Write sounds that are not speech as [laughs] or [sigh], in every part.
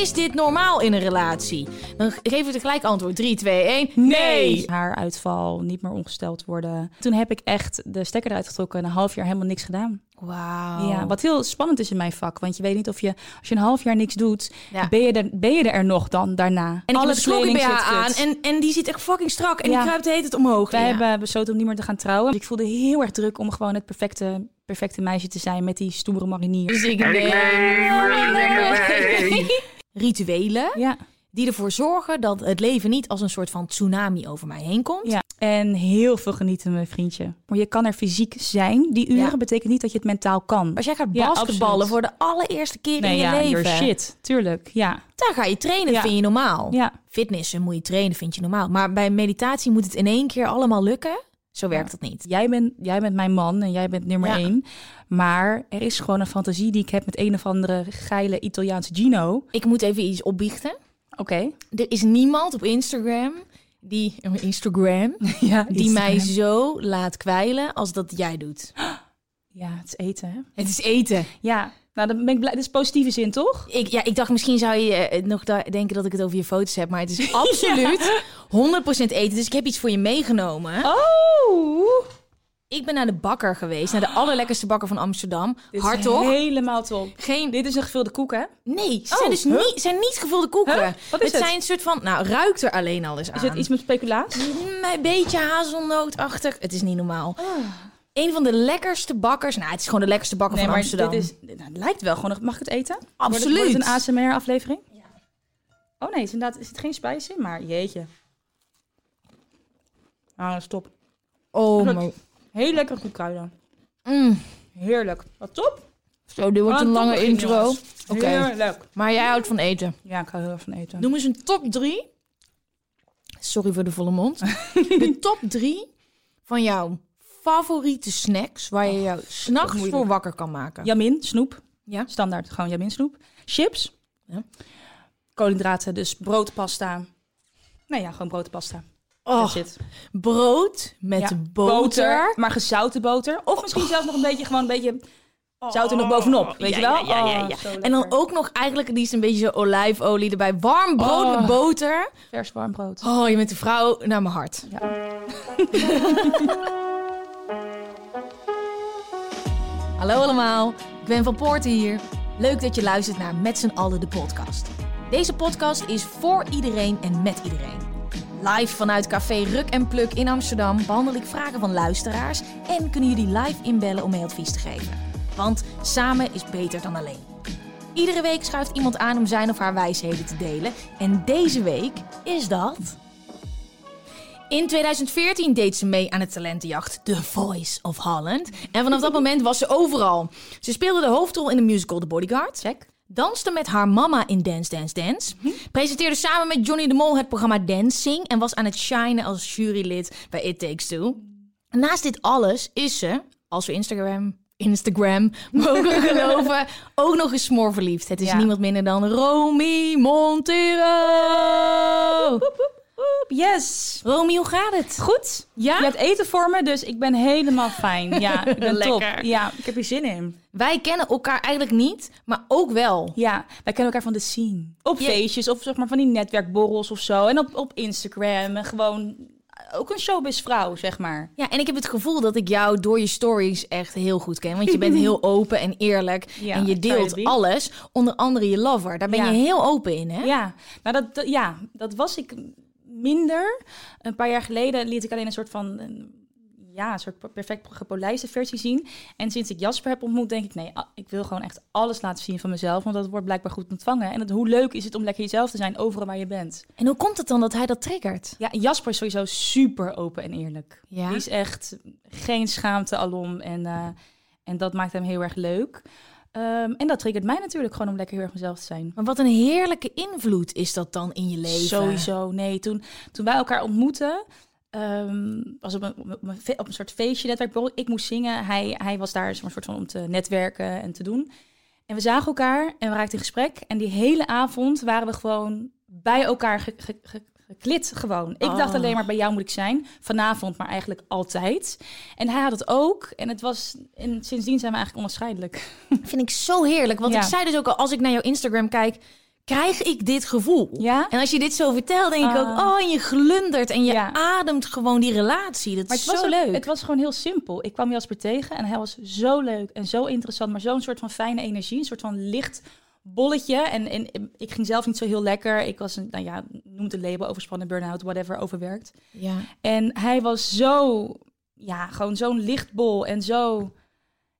Is dit normaal in een relatie? Dan geven we het gelijk antwoord. 3, 2, 1. Nee! Haaruitval, niet meer ongesteld worden. Toen heb ik echt de stekker eruit getrokken en een half jaar helemaal niks gedaan. Wauw. Ja, wat heel spannend is in mijn vak. Want je weet niet of je, als je een half jaar niks doet, Ja. ben, je er, ben je er nog dan daarna. En ik heb Alle een bij haar aan en, en die zit echt fucking strak. En Ja. die kruipt de hele tijd omhoog. Wij Ja. hebben besloten om niet meer te gaan trouwen. Ik voelde heel erg druk om gewoon het perfecte, perfecte meisje te zijn met die stoere marinier. Dus ik nee. Rituelen Ja, die ervoor zorgen dat het leven niet als een soort van tsunami over mij heen komt. ja. En heel veel genieten, mijn vriendje. Maar je kan er fysiek zijn. Die uren Ja. betekent niet dat je het mentaal kan. Als jij gaat basketballen voor de allereerste keer nee, in je leven, your shit. Tuurlijk, ja. daar ga je trainen, vind je normaal. Ja, Fitnessen moet je trainen, vind je normaal. Maar bij meditatie moet het in één keer allemaal lukken. Zo werkt dat niet. jij bent, jij bent mijn man en jij bent nummer één. Maar er is gewoon een fantasie die ik heb met een of andere geile Italiaanse Gino. Ik moet even iets opbiechten. Oké. Er is niemand op Instagram die, Instagram, [laughs] Ja, die mij zo laat kwijlen als dat jij doet. [gasps] Ja, het is eten, hè? Het is eten. Ja, nou, dan ben ik blij. Dit is positieve zin, toch? Ik, ja, ik dacht misschien zou je eh, nog denken dat ik het over je foto's heb, maar het is [laughs] absoluut 100% eten. Dus ik heb iets voor je meegenomen. Oh! Ik ben naar de bakker geweest, naar de allerlekkerste bakker van Amsterdam. Dit is toch? helemaal top. Geen Dit is een gevulde koek, hè? Nee, ze Oh, zijn dus huh? niet, zijn niet gevulde koeken. Huh? Wat is het, het? zijn een soort van, nou, ruikt er alleen al eens aan. Is het iets met speculaas? Mm, Een beetje hazelnootachtig. Het is niet normaal. Ah. Een van de lekkerste bakkers. Nou, het is gewoon de lekkerste bakker van Amsterdam. dit is, nou, het lijkt wel gewoon. Mag ik het eten? Absoluut. Wordt het, het een ASMR-aflevering? Ja. Oh nee, is inderdaad, is het geen spice in? Maar jeetje. Ah, stop. Oh my. Heel lekker goed kruiden. Mm. Heerlijk. Wat top. Zo, dit wordt Wat een lange top begin, intro. Oké. Heerlijk. Maar jij houdt van eten. Ja, ik hou heel erg van eten. Noem eens een top 3. Sorry voor de volle mond. [laughs] de top 3 van jouw favoriete snacks waar je jou s'nachts voor wakker kan maken. Jamin, snoep. Ja? Standaard, gewoon Jamin snoep. Chips. Ja. Koolhydraten, dus brood, pasta. Nou ja, gewoon brood en pasta. Oh, brood met Ja, boter. Maar gezouten boter. Of misschien zelfs nog een beetje, gewoon een beetje zout er nog bovenop. Weet Ja, je wel? ja, ja, ja, Oh, En dan ook nog eigenlijk liefst een beetje zo olijfolie erbij. Warm brood Oh. met boter. vers warm brood. Oh, je bent de vrouw naar mijn hart. Ja. [laughs] Hallo allemaal, ik ben Van Poorten hier. Leuk dat je luistert naar Met z'n allen de podcast. Deze podcast is voor iedereen en met iedereen. Live vanuit Café Ruk en Pluk in Amsterdam behandel ik vragen van luisteraars en kunnen jullie live inbellen om mee advies te geven. Want samen is beter dan alleen. Iedere week schuift iemand aan om zijn of haar wijsheden te delen. En deze week is dat. In 2014 deed ze mee aan het talentenjacht The Voice of Holland. En vanaf dat moment was ze overal. Ze speelde de hoofdrol in de musical The Bodyguard. Check. Danste met haar mama in Dance Dance Dance. Presenteerde samen met Johnny de Mol het programma Dancing. En was aan het shinen als jurylid bij It Takes Two. Naast dit alles is ze, als we Instagram, Instagram [laughs] mogen geloven, ook nog eens smoorverliefd. Het is Ja. niemand minder dan Romy Montero. Oep, Yes. Romy, hoe gaat het? Goed. Ja? Je hebt eten voor me, dus ik ben helemaal fijn. Ja, [laughs] ik ben top. Lekker. Ja, ik heb hier zin in. Wij kennen elkaar eigenlijk niet, maar ook wel. Ja, wij kennen elkaar van de scene. Op feestjes of zeg maar van die netwerkborrels of zo. En op, op Instagram. En gewoon ook een showbiz-vrouw, zeg maar. Ja, en ik heb het gevoel dat ik jou door je stories echt heel goed ken. Want je bent heel [laughs] open en eerlijk. Ja, en je deelt alles. Onder andere je lover. Daar ben Ja. je heel open in, hè? Ja, nou dat, dat- ja, dat was ik minder. Een paar jaar geleden liet ik alleen een soort van... een- ja, een soort perfect gepolijste versie zien. En sinds ik Jasper heb ontmoet, denk ik... nee, ah, ik wil gewoon echt alles laten zien van mezelf. Want dat wordt blijkbaar goed ontvangen. En hoe leuk is het om lekker jezelf te zijn overal waar je bent. En hoe komt het dan dat hij dat triggert? Ja, Jasper is sowieso super open en eerlijk. Ja? Die is echt geen schaamte alom. En, eh, en dat maakt hem heel erg leuk. Ehm, en dat triggert mij natuurlijk gewoon om lekker heel erg mezelf te zijn. Maar wat een heerlijke invloed is dat dan in je leven? Sowieso. Nee, toen, toen wij elkaar ontmoetten, ehm, was op een, op een, fe- op een soort feestje netwerk. Ik moest zingen. Hij, hij was daar een soort van om te netwerken en te doen. En we zagen elkaar en we raakten in gesprek. En die hele avond waren we gewoon bij elkaar ge- ge- geklit gewoon. Ik Oh. dacht alleen maar bij jou moet ik zijn. Vanavond, maar eigenlijk altijd. En hij had het ook. En het was. En sindsdien zijn we eigenlijk onafscheidelijk. [laughs] vind ik zo heerlijk. Want Ja. ik zei dus ook al, als ik naar jouw Instagram kijk, krijg ik dit gevoel. Ja? En als je dit zo vertelt, denk ik Ah. ook, oh, en je glundert en je Ja. ademt gewoon die relatie. Dat Maar is het was, zo leuk. het was gewoon heel simpel. Ik kwam Jasper tegen en hij was zo leuk en zo interessant, maar zo'n soort van fijne energie, een soort van licht bolletje. En, en ik ging zelf niet zo heel lekker. Ik was een, nou ja, noem het een label, overspannen, burn-out, whatever, overwerkt. ja. En hij was zo, ja, gewoon zo'n lichtbol en zo...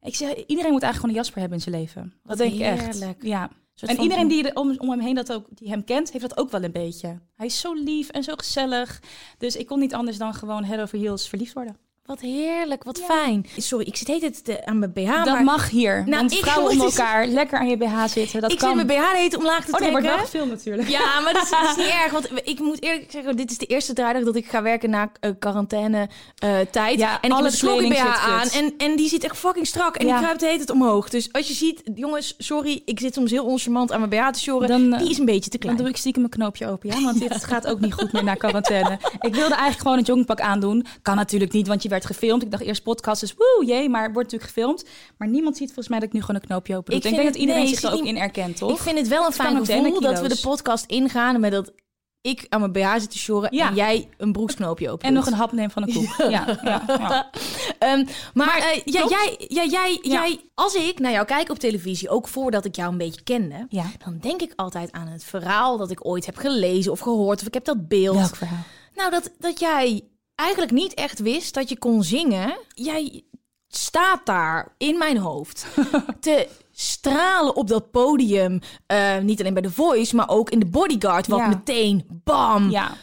Ik zeg, iedereen moet eigenlijk gewoon een Jasper hebben in zijn leven. Wat dat denk ik echt. heerlijk. Ja. En iedereen die om, om hem heen dat ook, die hem kent, heeft dat ook wel een beetje. Hij is zo lief en zo gezellig. Dus ik kon niet anders dan gewoon head over heels verliefd worden. Wat heerlijk, wat Ja. fijn. Sorry, ik zit heet het aan mijn BH, dat maar mag hier. Nou, want ik vrouwen onder eens- elkaar lekker aan je BH zitten. Dat ik kan. zit mijn BH heet omlaag te Oh nee, trekken. wordt wel gefilmd natuurlijk. Ja, maar dat is, dat is niet [laughs] erg. Want ik moet eerlijk zeggen, dit is de eerste draaidag dat ik ga werken na eh, quarantaine eh, tijd. Ja, en ik heb een BH aan. En, en die zit echt fucking strak. En Ja. die kruipt heet het omhoog. Dus als je ziet, jongens, sorry, ik zit soms heel oncharmant aan mijn BH te sjoren. Dan, eh, die is een beetje te Dan klein. doe ik stiekem mijn knoopje open, ja? Want dit gaat ook niet goed meer naar quarantaine. Ik wilde eigenlijk gewoon een joggingpak aandoen. Kan natuurlijk niet, want je werd gefilmd. Ik dacht eerst podcast, dus woe, jee, maar wordt natuurlijk gefilmd. Maar niemand ziet volgens mij dat ik nu gewoon een knoopje open doe. Ik denk dat het- iedereen nee, zich er ook niet- in erkent, toch? Ik vind het wel een fijn gevoel dat we de podcast ingaan met dat ik aan mijn BH zit te sjoren Ja. en jij een broeksknoopje open En nog een hap neem van een koek. [laughs] Ja, ja, ja. [laughs] Ehm, maar Maar, eh, jij, ja, jij, Ja. jij, als ik naar jou kijk op televisie, ook voordat ik jou een beetje kende, Ja. dan denk ik altijd aan het verhaal dat ik ooit heb gelezen of gehoord, of ik heb dat beeld. Welk verhaal? Nou, dat, dat jij eigenlijk niet echt wist dat je kon zingen. Jij staat daar in mijn hoofd [laughs] te stralen op dat podium. eh, niet alleen bij The Voice, maar ook in de Bodyguard, wat Ja. meteen, bam, Ja,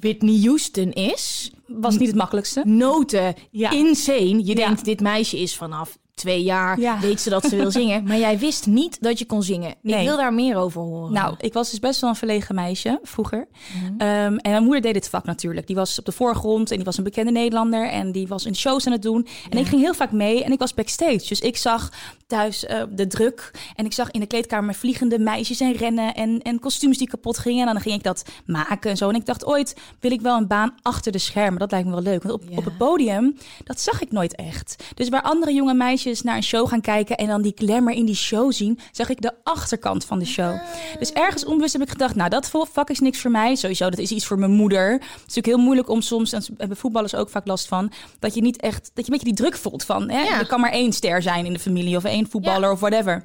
Whitney Houston is. was niet het makkelijkste. Noten, Ja. insane. Je denkt, dit meisje is vanaf twee jaar, Ja. weet ze dat ze wil zingen. Maar jij wist niet dat je kon zingen. Ik wil daar meer over horen. Nou, ik was dus best wel een verlegen meisje vroeger. Mhm. Ehm, en mijn moeder deed dit vak natuurlijk. Die was op de voorgrond en die was een bekende Nederlander. En die was in shows aan het doen. En ik ging heel vaak mee en ik was backstage. Dus ik zag thuis eh, de druk. En ik zag in de kleedkamer vliegende meisjes en rennen. En, en kostuums die kapot gingen. En dan ging ik dat maken en zo. En ik dacht ooit wil ik wel een baan achter de schermen. Dat lijkt me wel leuk. Want op, Ja. op het podium, dat zag ik nooit echt. Dus waar andere jonge meisjes naar een show gaan kijken... en dan die glamour in die show zien... zag ik de achterkant van de show. Dus ergens onbewust heb ik gedacht... nou, dat vak is niks voor mij. Sowieso, dat is iets voor mijn moeder. Het is natuurlijk heel moeilijk om soms... en hebben voetballers ook vaak last van... dat je niet echt... dat je een beetje die druk voelt van... Hè, Ja. er kan maar één ster zijn in de familie... of één voetballer Ja. of whatever.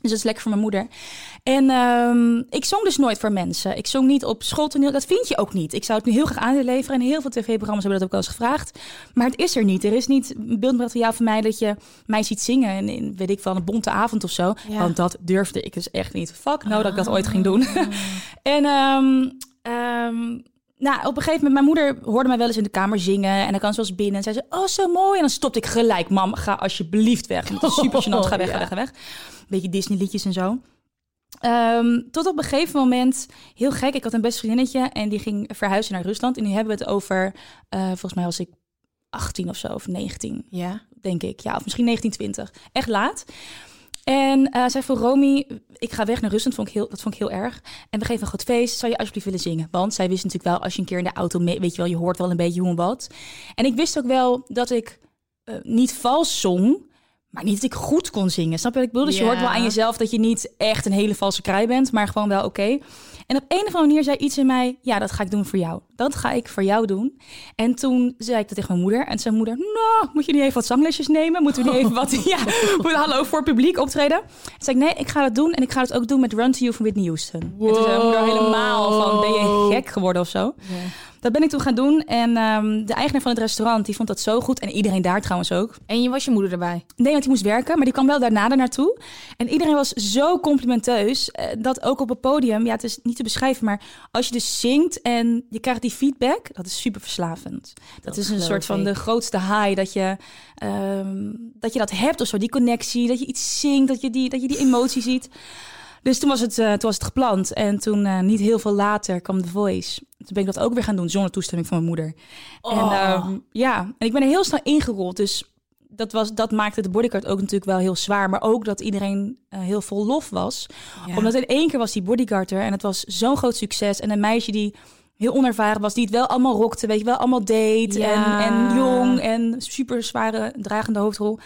Dus dat is lekker voor mijn moeder. En ehm, ik zong dus nooit voor mensen. Ik zong niet op schooltoneel. Dat vind je ook niet. Ik zou het nu heel graag aan willen leveren. En heel veel tv-programma's hebben dat ook wel eens gevraagd. Maar het is er niet. Er is niet een beeldmateriaal van mij dat je mij ziet zingen. In, in weet ik wel, een bonte avond of zo. Ja. Want dat durfde ik dus echt niet. Fuck, nou dat ik dat ooit ging doen. [laughs] en ehm, nou, op een gegeven moment, mijn moeder hoorde mij wel eens in de kamer zingen. En dan kan ze wel eens binnen. En zei ze, oh, zo mooi. En dan stopte ik gelijk. Mam, ga alsjeblieft weg. Het is super [laughs] gênant. Ga weg, Ja. ga weg, ga weg. Beetje Disney liedjes en zo. Ehm, tot op een gegeven moment, heel gek, ik had een best vriendinnetje en die ging verhuizen naar Rusland. En nu hebben we het over, eh, volgens mij was ik 18 of zo, of 19 Ja. denk ik. Ja, of misschien 1920. Echt laat. En eh zij vroeg Romy, ik ga weg naar Rusland, vond ik heel, dat vond ik heel erg. En we geven een groot feest, zou je alsjeblieft willen zingen? Want zij wist natuurlijk wel, als je een keer in de auto, mee, weet je wel, je hoort wel een beetje hoe en wat. En ik wist ook wel dat ik eh, niet vals zong, maar niet dat ik goed kon zingen. Snap je wat ik bedoel? Dus je hoort wel aan jezelf dat je niet echt een hele valse kraai bent, maar gewoon wel oké. En op een of andere manier zei iets in mij, ja, dat ga ik doen voor jou. Dat ga ik voor jou doen. En toen zei ik dat tegen mijn moeder. En zei mijn moeder, nou, moet je niet even wat zanglesjes nemen? Moeten we niet even wat, [laughs] ja, moet hallo voor publiek optreden? Toen zei ik, nee, ik ga dat doen. En ik ga het ook doen met Run to You van Whitney Houston. En toen zei mijn moeder helemaal van, ben je gek geworden of zo? Dat ben ik toen gaan doen. En ehm, de eigenaar van het restaurant, die vond dat zo goed. En iedereen daar trouwens ook. En je was je moeder erbij? Nee, want die moest werken, maar die kwam wel daarna er naartoe. En iedereen was zo complimenteus, eh, dat ook op het podium, ja, het is niet te beschrijven, maar als je dus zingt en je krijgt die feedback, dat is super verslavend. Dat, is een soort van ik. de grootste high, dat je, ehm, dat je dat hebt of zo, die connectie, dat je iets zingt, dat je die, dat je die emotie ziet. Dus toen was het, eh, toen was het gepland. En toen, eh, niet heel veel later, kwam The Voice. Toen ben ik dat ook weer gaan doen, zonder toestemming van mijn moeder. En Oh. ehm, ja, en ik ben er heel snel ingerold. Dus dat, was, dat maakte de bodyguard ook natuurlijk wel heel zwaar. Maar ook dat iedereen eh, heel vol lof was. Omdat in één keer was die bodyguard er. En het was zo'n groot succes. En een meisje die heel onervaren was. Die het wel allemaal rokte, weet je wel. Allemaal deed. Ja. En, en jong. En super zware dragende hoofdrol.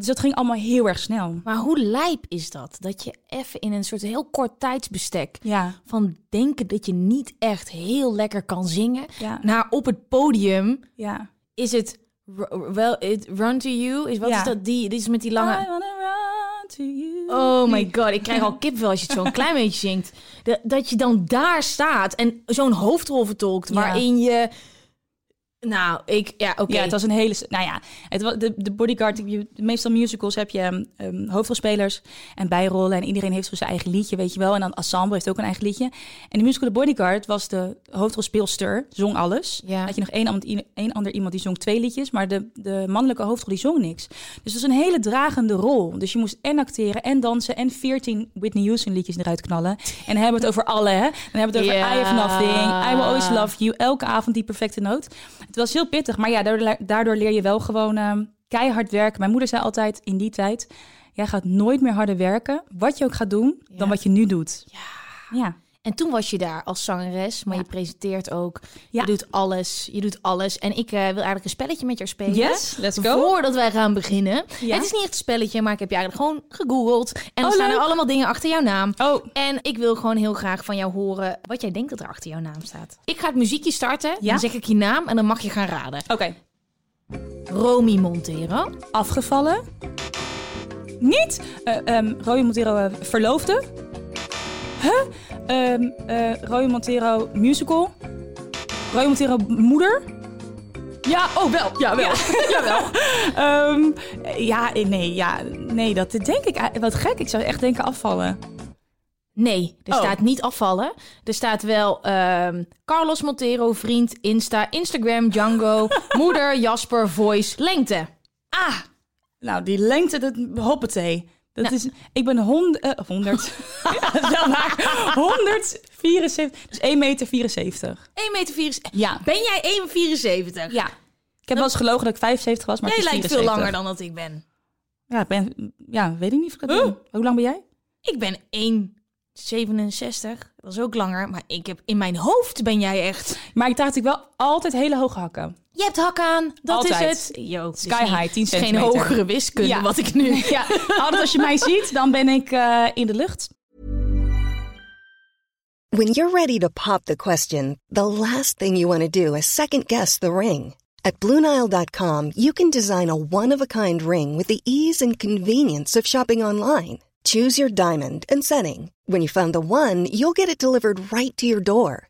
Dus dat ging allemaal heel erg snel. Maar hoe lijp is dat? Dat je even in een soort heel kort tijdsbestek Ja, van denken dat je niet echt heel lekker kan zingen, ja, naar op het podium ja. is het wel it run to you is wat Ja. is dat die dit is met die lange. Oh my god, ik krijg al kipvel als je het zo'n [laughs] klein beetje zingt. De- dat je dan daar staat en zo'n hoofdrol vertolkt waarin je nou, ik ja, oké. Ja, het was een hele... Nou ja, het was, de, de bodyguard... Meestal musicals heb je ehm, hoofdrolspelers en bijrollen... en iedereen heeft zo zijn eigen liedje, weet je wel. En dan ensemble heeft ook een eigen liedje. En de musical The Bodyguard was de hoofdrolspeelster, zong alles. Ja. Had je nog één, ander- één ander iemand die zong twee liedjes... maar de, de mannelijke hoofdrol die zong niks. Dus het was een hele dragende rol. Dus je moest en acteren en dansen... en 14 Whitney Houston liedjes eruit knallen. En dan hebben we het over alle, hè. Dan hebben we het over Ja. I Have Nothing, I Will Always Love You... elke avond die perfecte noot. Het was heel pittig, maar ja, daardoor, leer je wel gewoon ehm, keihard werken. Mijn moeder zei altijd in die tijd: jij gaat nooit meer harder werken, wat je ook gaat doen, Ja. dan wat je nu doet. Ja. Ja, En toen was je daar als zangeres, maar Ja. je presenteert ook. Ja. Je doet alles, je doet alles. En ik eh, wil eigenlijk een spelletje met jou spelen. yes, let's go. Voordat wij gaan beginnen. Ja. Het is niet echt een spelletje, maar ik heb je eigenlijk gewoon gegoogeld. En er Oh, staan er allemaal dingen achter jouw naam. Oh, En ik wil gewoon heel graag van jou horen wat jij denkt dat er achter jouw naam staat. Ik ga het muziekje starten, Ja. dan zeg ik je naam en dan mag je gaan raden. oké. Romy Montero. Afgevallen. Niet eh ehm Roy Montero eh, verloofde. Huh? Ehm eh, Roy Montero musical. Roy Montero moeder. Ja, oh wel. Ja, wel. Jawel. [laughs] Ehm, ja, eh, nee, ja, nee, dat denk ik. Wat gek, ik zou echt denken afvallen. Nee, er Oh. staat niet afvallen. Er staat wel ehm, Carlos Montero, vriend, Insta, Instagram, Django, [laughs] moeder, Jasper, voice, lengte. Ah, nou, die lengte, dat hoppatee. Dat Nou. is, ik ben hond, eh, 100. ja, dat is wel waar. 174, dus 1 meter 74. 1,74 meter. Ja. Ben jij 1,74? Ja. Ik heb wel eens gelogen dat ik 75 was, maar Jij lijkt veel 74. langer dan dat ik ben. Ja, ik ben, ja, weet ik niet of ik dat. Hoe lang ben jij? Ik ben 1,67. Dat is ook langer. Maar ik heb in mijn hoofd ben jij echt... Maar ik draag natuurlijk wel altijd hele hoge hakken. Je hebt hak aan. Dat Altijd. is het. Yo, Sky niet- high, 10 het is geen centimeter. hogere wiskunde Ja. wat ik nu... [laughs] Ja, altijd als je mij ziet, dan ben ik eh, in de lucht. When you're ready to pop the question, the last thing you want to do is second guess the ring. At Bluenile.com, you can design a one of a kind ring with the ease and convenience of shopping online. Choose your diamond and setting. When you find the one, you'll get it delivered right to your door.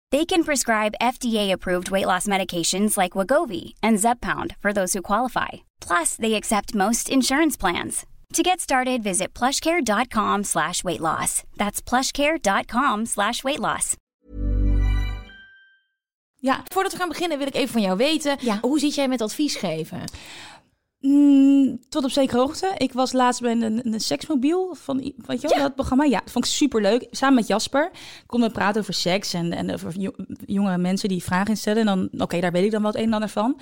They can prescribe FDA-approved weight loss medications like Wagovi and Zepbound for those who qualify. Plus, they accept most insurance plans. To get started, visit plushcare.com slash weight loss. That's plushcare.com slash weight loss. Ja, Voordat we gaan beginnen wil ik even van jou weten. Ja. Hoe zit jij met advies geven? Mm, tot op zekere hoogte. Ik was laatst bij een, een seksmobiel van, weet je wel, dat programma. Ja, dat vond ik super leuk. Samen met Jasper konden we praten over seks en, en over jo- jonge mensen die vragen instellen. En dan, oké, daar weet ik dan wel het een en ander van.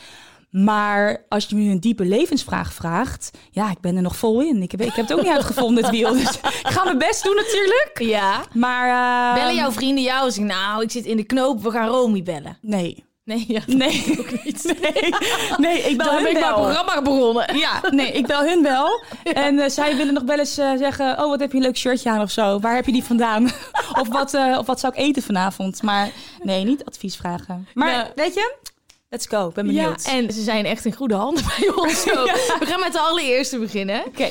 Maar als je me een diepe levensvraag vraagt, ja, ik ben er nog vol in. Ik heb, ik heb het ook niet uitgevonden, het wiel. Dus ik ga mijn best doen natuurlijk. Ja. Maar... eh, Bellen jouw vrienden jou en zeggen, nou, ik zit in de knoop, we gaan Romy bellen. Nee. Nee, ja, Nee. ook niet. [laughs] Nee, nee ik bel Dan hun ben ik mijn wel. programma begonnen. Ja, nee, ik bel hun wel. [laughs] En eh, zij willen nog wel eens eh, zeggen... oh, wat heb je een leuk shirtje aan of zo. Waar heb je die vandaan? [laughs] of, wat, eh, of wat zou ik eten vanavond? Maar nee, niet advies vragen. Maar Ja. weet je, let's go. Ik ben Ja, benieuwd. en ze zijn echt in goede handen bij ons. We gaan met de allereerste beginnen. Oké.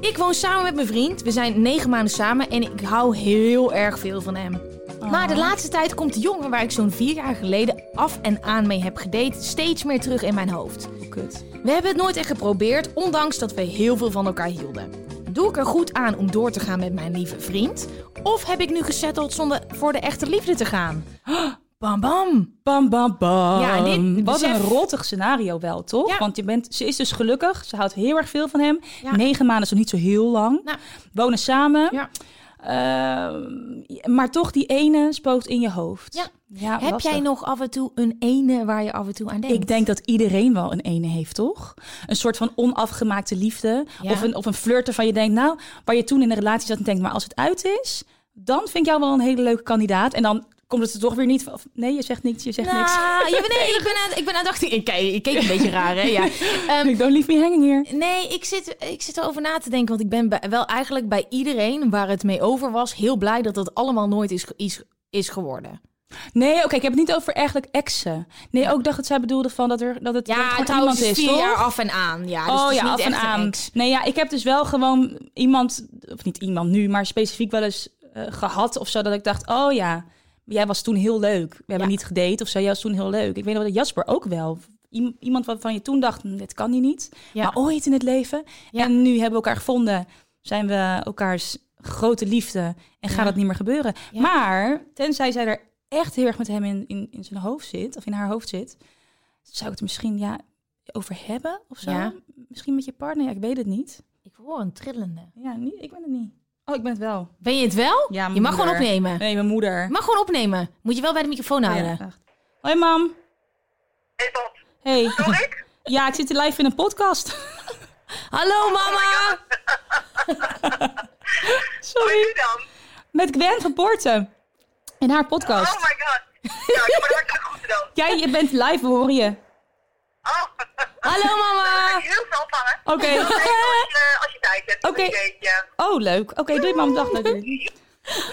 Ik woon samen met mijn vriend. We zijn negen maanden samen en ik hou heel erg veel van hem. Maar de laatste tijd komt de jongen waar ik zo'n vier jaar geleden af en aan mee heb gedate steeds meer terug in mijn hoofd. Oh, kut. We hebben het nooit echt geprobeerd, ondanks dat we heel veel van elkaar hielden. Doe ik er goed aan om door te gaan met mijn lieve vriend? Of heb ik nu gesetteld zonder voor de echte liefde te gaan? Bam bam. Bam, bam, bam. Ja, dit Wat besef- een rottig scenario wel, toch? Ja. Want je bent, ze is dus gelukkig. Ze houdt heel erg veel van hem. Ja. Negen maanden is nog niet zo heel lang. Nou. Wonen samen. Ja. Ehm, maar toch die ene spookt in je hoofd. Ja. Ja, heb lastig. jij nog af en toe een ene waar je af en toe aan denkt? Ik denk dat iedereen wel een ene heeft, toch? Een soort van onafgemaakte liefde. Ja. Of, een, of een flirt van je denkt, nou, waar je toen in een relatie zat en denkt, maar als het uit is, dan vind ik jou wel een hele leuke kandidaat. En dan komt het er toch weer niet van. Nee, je zegt niks, je zegt niks. Nou, [laughs] ja, maar nee, ik ben aan, ik ben aan het dachten. Ik, kijk- ik keek een beetje [laughs] raar, hè? Ja. Ehm, Don't leave me hanging here. nee, ik zit, ik zit erover na te denken. Want ik ben bij- wel eigenlijk bij iedereen waar het mee over was... heel blij dat het allemaal nooit is, is, is geworden. Nee, oké, ik heb het niet over eigenlijk exen. Nee, ook dacht dat zij bedoelde van dat, er, dat het dat het Ja, gewoon trouwens, iemand is vier toch? jaar af en aan. Ja, dus oh het is ja, niet af en aan. Nee, ja, ik heb dus wel gewoon iemand, of niet iemand nu, maar specifiek wel eens eh, gehad of zo, dat ik dacht, oh ja, jij was toen heel leuk. We hebben Ja. niet gedate of zo, jij was toen heel leuk. Ik weet nog dat Jasper ook wel. Iemand waarvan je toen dacht, "Hm, dit kan hij niet. Ja. Maar ooit in het leven. Ja. En nu hebben we elkaar gevonden, zijn we elkaars grote liefde en gaat het niet meer gebeuren. Maar tenzij zij er echt heel erg met hem in, in, in zijn hoofd zit, of in haar hoofd zit, zou ik het misschien ja, over hebben of zo. Misschien met je partner, ja, ik weet het niet. Ik hoor een trillende. Ja, niet, ik ben het niet. Oh, ik ben het wel. Ben je het wel? Ja, mijn je mag gewoon opnemen. Nee, mijn moeder. Je mag gewoon opnemen. Moet je wel bij de microfoon Oh, houden. ja. Hoi, mam. Hey Tot, Hey. hoor ik? Ja, ik zit live in een podcast. [laughs] Hallo mama! Hoe [laughs] Sorry. u dan? Met Gwen van Poorten. In haar podcast. Oh my god. Ja, ik heb het hartstikke goed dan. [laughs] Ja, je bent live, we horen je. Oh, Hallo dan mama! ga [laughs] ik heel snel. Oké. Even als je, als je tijd hebt. Oké. Oh, leuk. Oké, doei, mam. Dag. Doei.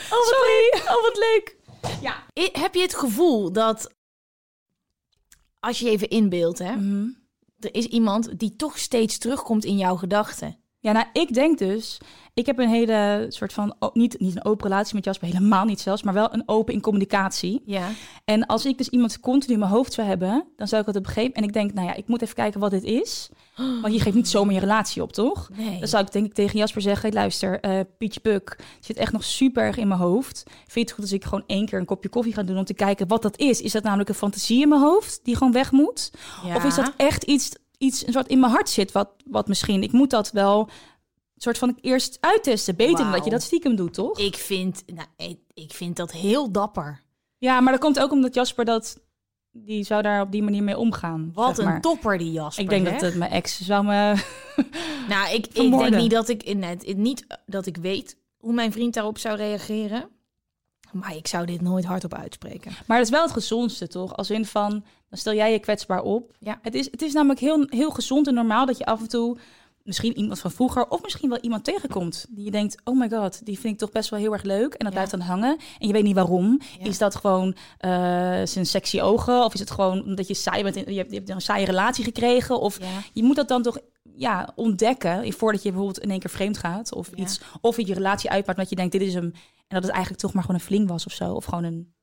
Sorry. Oh, wat leuk. Ja. I- Heb je het gevoel dat als je je even inbeeldt, hè, Mhm. er is iemand die toch steeds terugkomt in jouw gedachten? Ja, nou, ik denk dus... Ik heb een hele soort van... niet, niet een open relatie met Jasper, helemaal niet zelfs... maar wel een open in communicatie. Ja. En als ik dus iemand continu in mijn hoofd zou hebben... dan zou ik een gegeven En ik denk, nou ja, ik moet even kijken wat dit is. [gasps] Want je geeft niet zomaar je relatie op, toch? Nee. Dan zou ik denk ik tegen Jasper zeggen... Luister, eh Pietje Puk zit echt nog super erg in mijn hoofd. Vind je het goed als ik gewoon één keer een kopje koffie ga doen... om te kijken wat dat is? Is dat namelijk een fantasie in mijn hoofd die gewoon weg moet? Ja. Of is dat echt iets, iets een soort in mijn hart zit, wat, wat misschien... Ik moet dat wel soort van eerst uittesten. Beter dan dat je dat stiekem doet, toch? Ik vind, nou, ik, ik vind dat heel dapper. Ja, maar dat komt ook omdat Jasper dat... Die zou daar op die manier mee omgaan. Wat zeg een topper die Jasper. Ik denk zeg. dat het mijn ex zou me... [laughs] Nou, ik, ik denk niet dat ik net, niet dat ik weet hoe mijn vriend daarop zou reageren. Maar ik zou dit nooit hardop uitspreken. Maar dat is wel het gezondste, toch? Als in van, dan stel jij je kwetsbaar op. Ja. Het is, het is namelijk heel, heel gezond en normaal dat je af en toe... misschien iemand van vroeger of misschien wel iemand tegenkomt... die je denkt, oh my god, die vind ik toch best wel heel erg leuk. En dat Ja. blijft dan hangen. En je weet niet waarom. Ja. Is dat gewoon eh, zijn sexy ogen? Of is het gewoon omdat je saai bent... en je hebt, je hebt een saaie relatie gekregen? Of Ja. je moet dat dan toch ja, ontdekken... voordat je bijvoorbeeld in één keer vreemd gaat. Of, iets, of je je relatie uitmaakt omdat je denkt, dit is hem... en dat het eigenlijk toch maar gewoon een fling was of zo. Of gewoon een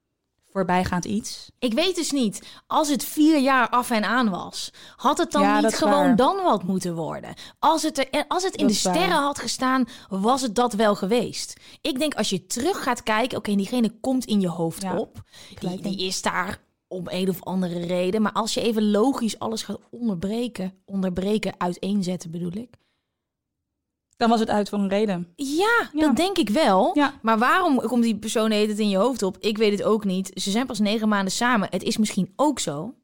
voorbijgaand iets. Ik weet dus niet, als het vier jaar af en aan was, had het dan Ja, niet gewoon waar. dan wat moeten worden? Als het, er, als het in Dat de waar. sterren had gestaan, was het dat wel geweest. Ik denk als je terug gaat kijken, oké, diegene komt in je hoofd Ja, op. Die, die is daar om een of andere reden. Maar als je even logisch alles gaat onderbreken, onderbreken, uiteenzetten bedoel ik. Dan was het uit voor een reden. Ja, Ja. dat denk ik wel. Ja. Maar waarom komt die persoon tijd in je hoofd op? Ik weet het ook niet. Ze zijn pas negen maanden samen. Het is misschien ook zo.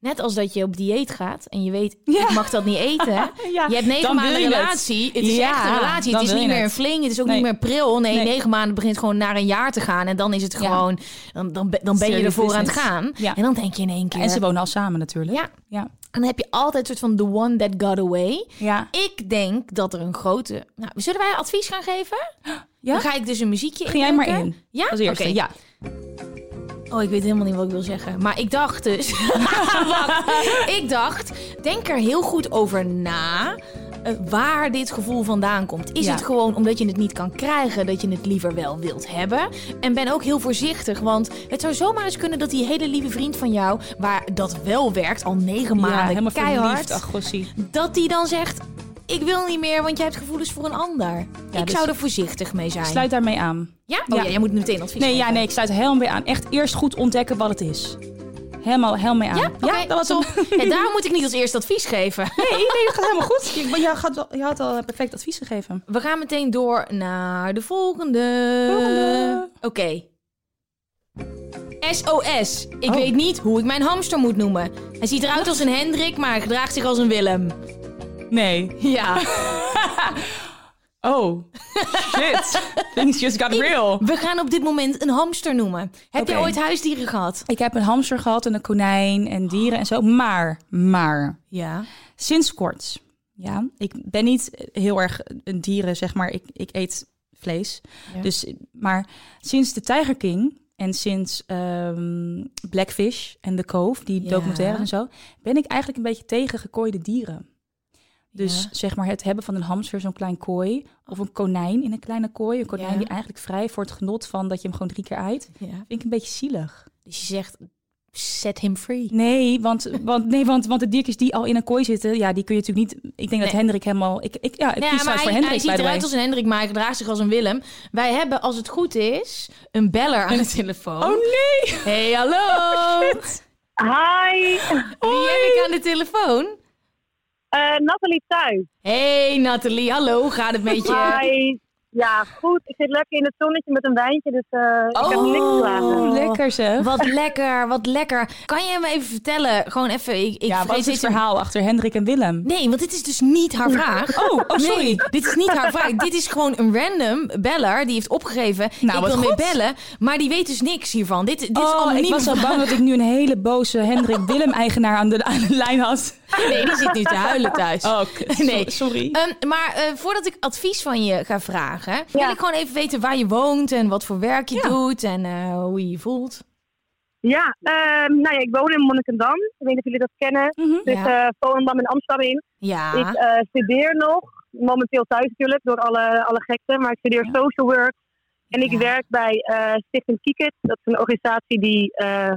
Net als dat je op dieet gaat en je weet, Ja. ik mag dat niet eten. [laughs] Ja, Je hebt negen dan maanden je het. relatie. Het, is Ja, echt een relatie. dan Het is niet meer het. een fling. Het is ook Nee. niet meer pril. Nee, Nee. negen maanden begint gewoon naar een jaar te gaan. En dan is het gewoon... Dan, dan, ben- dan ben je ervoor aan het gaan. Ja. En dan denk je in één keer... En ze wonen al samen natuurlijk. Ja. Ja. En dan heb je altijd een soort van the one that got away. Ja. Ik denk dat er een grote... Nou, zullen wij advies gaan geven? [gasps] Ja? Dan ga ik dus een muziekje Ging jij maar in. Ja? Als eerste. Oké. Ja. Oh, ik weet helemaal niet wat ik wil zeggen. Maar ik dacht dus... [laughs] Wacht. Ik dacht, denk er heel goed over na... eh, waar dit gevoel vandaan komt. Is Ja. het gewoon omdat je het niet kan krijgen... dat je het liever wel wilt hebben? En ben ook heel voorzichtig. Want het zou zomaar eens kunnen dat die hele lieve vriend van jou... waar dat wel werkt, al negen ja, maanden helemaal keihard... verliefd. Ach, dat die dan zegt... ik wil niet meer, want jij hebt gevoelens voor een ander. ik dus- zou er voorzichtig mee zijn. Sluit daarmee aan. Ja? Oh ja. Ja. jij moet meteen advies Nee, ja, nee, ik sluit er helemaal bij aan. Echt eerst goed ontdekken wat het is. Helemaal, helemaal mee aan. Ja, dat was top. hem. [laughs] Ja, daar moet ik niet als eerste advies geven. [laughs] Nee, nee, dat gaat helemaal goed. Je, je, had, je had al perfect advies gegeven. We gaan meteen door naar de volgende. Volgende. Oké. SOS. Ik Oh. weet niet hoe ik mijn hamster moet noemen. Hij ziet eruit als een Hendrik, maar hij gedraagt zich als een Willem. Nee. Ja. [laughs] Oh, shit. [laughs] Things just got real. We gaan op dit moment een hamster noemen. Heb je ooit huisdieren gehad? Ik heb een hamster gehad en een konijn en dieren en zo. Maar, maar, Ja. sinds kort. Ja, ik ben niet heel erg een dieren, zeg maar. Ik, ik eet vlees. Ja. Dus, maar sinds de Tiger King en sinds ehm, Blackfish en The Cove, die Ja. documentaires en zo, ben ik eigenlijk een beetje tegen gekooide dieren. Dus Ja. zeg maar het hebben van een hamster, zo'n klein kooi, of een konijn in een kleine kooi. Een konijn Ja. die eigenlijk vrij voor het genot van dat je hem gewoon drie keer eet. ja. Vind ik een beetje zielig. Dus je zegt, set him free. Nee, want, want, nee want, want de diertjes die al in een kooi zitten, ja, die kun je natuurlijk niet... Ik denk dat Nee. Hendrik helemaal... Ik, ik, ja, ik Ja, kies maar uit voor hij, Hendrik, hij ziet eruit als een Hendrik, maar hij gedraagt zich als een Willem. Wij hebben, als het goed is, een beller aan de telefoon. Oh nee! Hey, hallo! Hi, Wie heb ik aan de telefoon? Eh Nathalie thuis. Hey Nathalie, hallo, gaat het met je? Hi. Ja, goed. Ik zit lekker in het zonnetje met een wijntje, dus eh ik heb niks klagen. Oh, lekker zeg. Wat lekker, wat lekker. Kan je me even vertellen, gewoon even, ik, ik ja, wat is het verhaal achter Hendrik en Willem? Nee, want dit is dus niet haar vraag. Oh, oh, sorry. Nee, dit is niet haar vraag. dit is gewoon een random beller die heeft opgegeven. Nou, ik wil mee bellen, maar die weet dus niks hiervan. Dit, dit oh, ik was al bang dat ik nu een hele boze Hendrik Willem-eigenaar aan de, aan de lijn had. Nee, die zit nu te huilen thuis. Oh, Nee. sorry. Ehm, maar eh, voordat ik advies van je ga vragen, wil Ja. ik gewoon even weten waar je woont en wat voor werk je Ja. doet en eh, hoe je je voelt. Ja, ehm, nou ja, ik woon in Monnikendam. Ik weet niet of jullie dat kennen. Mhm. Dus Ja. eh Volendam en Amsterdam in. Ja. Ik eh, studeer nog, momenteel thuis natuurlijk, door alle, alle gekte. Maar ik studeer Ja. social work. En ik Ja. werk bij eh Stichting Kieket. Dat is een organisatie die eh,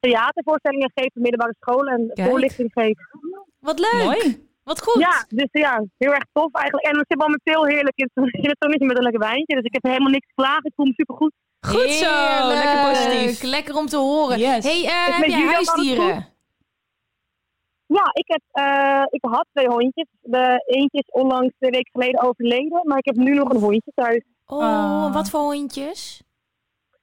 theatervoorstellingen geeft op middelbare scholen. En Kijk. voorlichting geeft. Wat leuk. Mooi. Wat goed. Ja, dus ja, heel erg tof eigenlijk. En we zitten momenteel heerlijk in [laughs] het in het zonnetje met een lekker wijntje. Dus ik heb helemaal niks te klagen. Ik voel me supergoed. Goed zo. Heerlijk. Lekker positief. Lekker om te horen. Yes. Hey, eh, Is heb huisdieren? Ja, ik, heb, eh, ik had twee hondjes. De eentje is onlangs twee weken geleden overleden. Maar ik heb nu nog een hondje thuis. Oh, Ah. wat voor hondjes?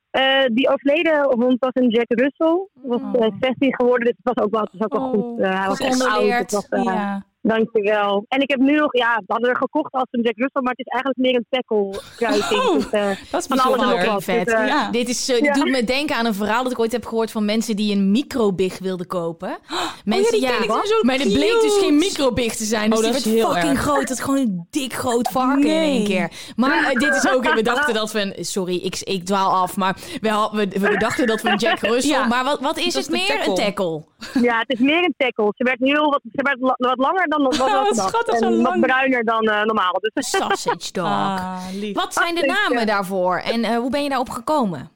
Eh, die overleden hond was een Jack Russell. Was Oh. eh, 16 geworden, dus het was ook wel, het was ook wel Oh, goed. Hij was echt oud. was, Ja. Dankjewel. En ik heb nu nog, ja, we hadden er gekocht als een Jack Russell, maar het is eigenlijk meer een tackle kruising. Oh, dus, eh, Dat is van alles en nog vet. Dus, eh, Ja. Dit, is, eh, dit Ja. doet me denken aan een verhaal dat ik ooit heb gehoord van mensen die een microbig wilden kopen. Mensen, die ken ik, die zijn zo maar het bleek dus geen microbig te zijn. Dus Oh, die dat werd is heel fucking erg. groot. Dat is gewoon een dik groot varken in één keer. Maar dit is ook, we dachten dat we een, sorry, ik, ik dwaal af, maar we, had- we, we dachten dat we een Jack [laughs] Russell, Ja. maar wat, wat is Dat het is meer? Een tackle. ja, het is meer een tackle. Ze werd, heel wat, ze werd wat langer dan wat, [laughs] wat schattig, En zo wat lang. bruiner dan eh, normaal. Dus, [laughs] Sausage dog. Ah, lief. Wat zijn de Zeker. namen daarvoor en eh, hoe ben je daarop gekomen?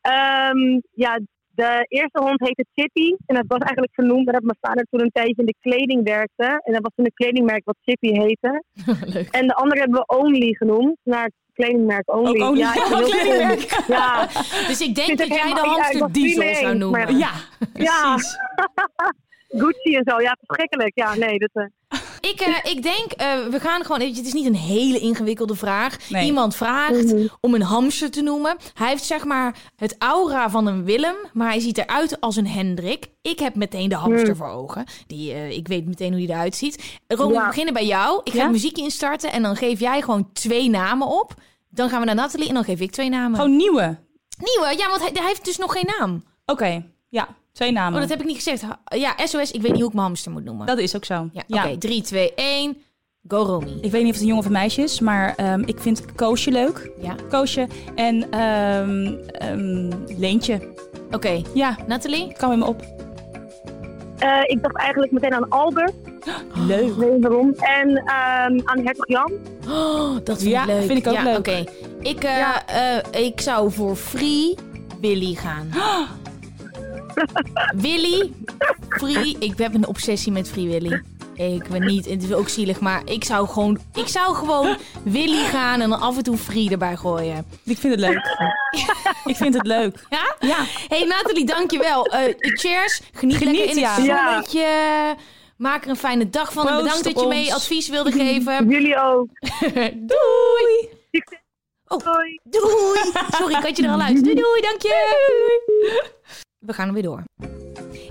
Ehm, ja, de eerste hond heette Chippy. En dat was eigenlijk vernoemd nadat mijn vader toen een tijdje in de kleding werkte. En dat was toen een kledingmerk wat Chippy heette. [laughs] Leuk. En de andere hebben we Only genoemd. Naar het kledingmerk Only. Ook Only. Ja, ik Kledingmerk. Ja, Dus ik denk dat jij de hamster Diesel zou noemen. maar- Ja, Ja. En zo. Ja, verschrikkelijk. Ja, nee. Dat, eh, ik, eh, ik denk, eh, we gaan gewoon... Het is niet een hele ingewikkelde vraag. Nee. Iemand vraagt om een hamster te noemen. Hij heeft zeg maar het aura van een Willem, maar hij ziet eruit als een Hendrik. Ik heb meteen de hamster voor ogen. Die, eh, ik weet meteen hoe die eruit ziet. Ron, we beginnen bij jou. Ik ga Ja? muziek instarten en dan geef jij gewoon twee namen op. Dan gaan we naar Nathalie en dan geef ik twee namen. Gewoon nieuwe. Nieuwe, ja, want hij, hij heeft dus nog geen naam. Oké, ja. Twee namen. Oh, dat heb ik niet gezegd. Ja, SOS, ik weet niet hoe ik mijn hamster moet noemen. Dat is ook zo. Ja, Ja. oké. 3, 2, 1. Go, Romy. Ik weet niet of het een jongen of een meisje is, maar ehm, ik vind Koosje leuk. Ja, Koosje en ehm, ehm, Leentje. oké. Ja, Nathalie? kan me op. Eh, ik dacht eigenlijk meteen aan Albert, [gasps] Leuk. wederom. En ehm, aan Hertog Jan. Oh, dat vind Ja, ik leuk. vind ik ook ja, leuk. Oké. Ik, eh, eh, ik zou voor Free Willy gaan. [gasps] Willy, Free. Ik heb een obsessie met Free Willy. Ik ben niet, het is ook zielig, maar ik zou gewoon, ik zou gewoon Willy gaan en dan af en toe Free erbij gooien. Ik vind het leuk. [laughs] ik vind het leuk. Ja? Ja. Hey Nathalie, dankjewel. Eh cheers. Geniet, Geniet, lekker in het ja. zonnetje. Maak er een fijne dag van. Proost bedankt dat je ons. mee advies wilde [laughs] geven. Jullie ook. [laughs] Doei. Doei. Doei. Sorry, ik had je er al uit. Doei, doei, dank je. We gaan er weer door.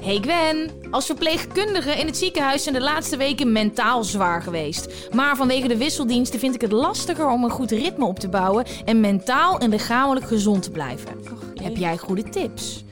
Hey Gwen, als verpleegkundige in het ziekenhuis zijn de laatste weken mentaal zwaar geweest. Maar vanwege de wisseldiensten vind ik het lastiger om een goed ritme op te bouwen en mentaal en lichamelijk gezond te blijven. Heb jij goede tips?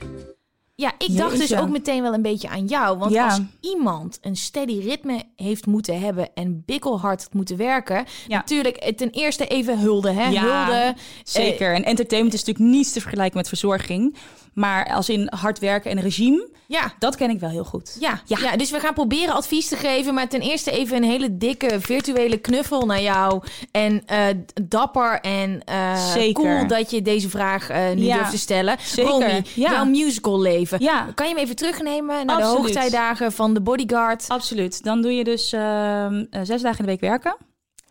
Ja, ik dacht dus ook meteen wel een beetje aan jou. Want Ja. als iemand een steady ritme heeft moeten hebben en bikkelhard moeten werken. Ja. Natuurlijk, eh, ten eerste even hulde, hè? Ja, hulde. Zeker. En entertainment is natuurlijk niets te vergelijken met verzorging. Maar als in hard werken en regime, Ja. dat ken ik wel heel goed. Ja, Ja. ja. dus we gaan proberen advies te geven. Maar ten eerste even een hele dikke virtuele knuffel naar jou. En eh, dapper en eh, cool dat je deze vraag eh, nu durft te stellen. zeker. Romy, Ja. jouw musical leven. Ja. Kan je hem even terugnemen naar de hoogtijdagen van The Bodyguard? Absoluut. Dan doe je dus ehm, eh, zes dagen in de week werken.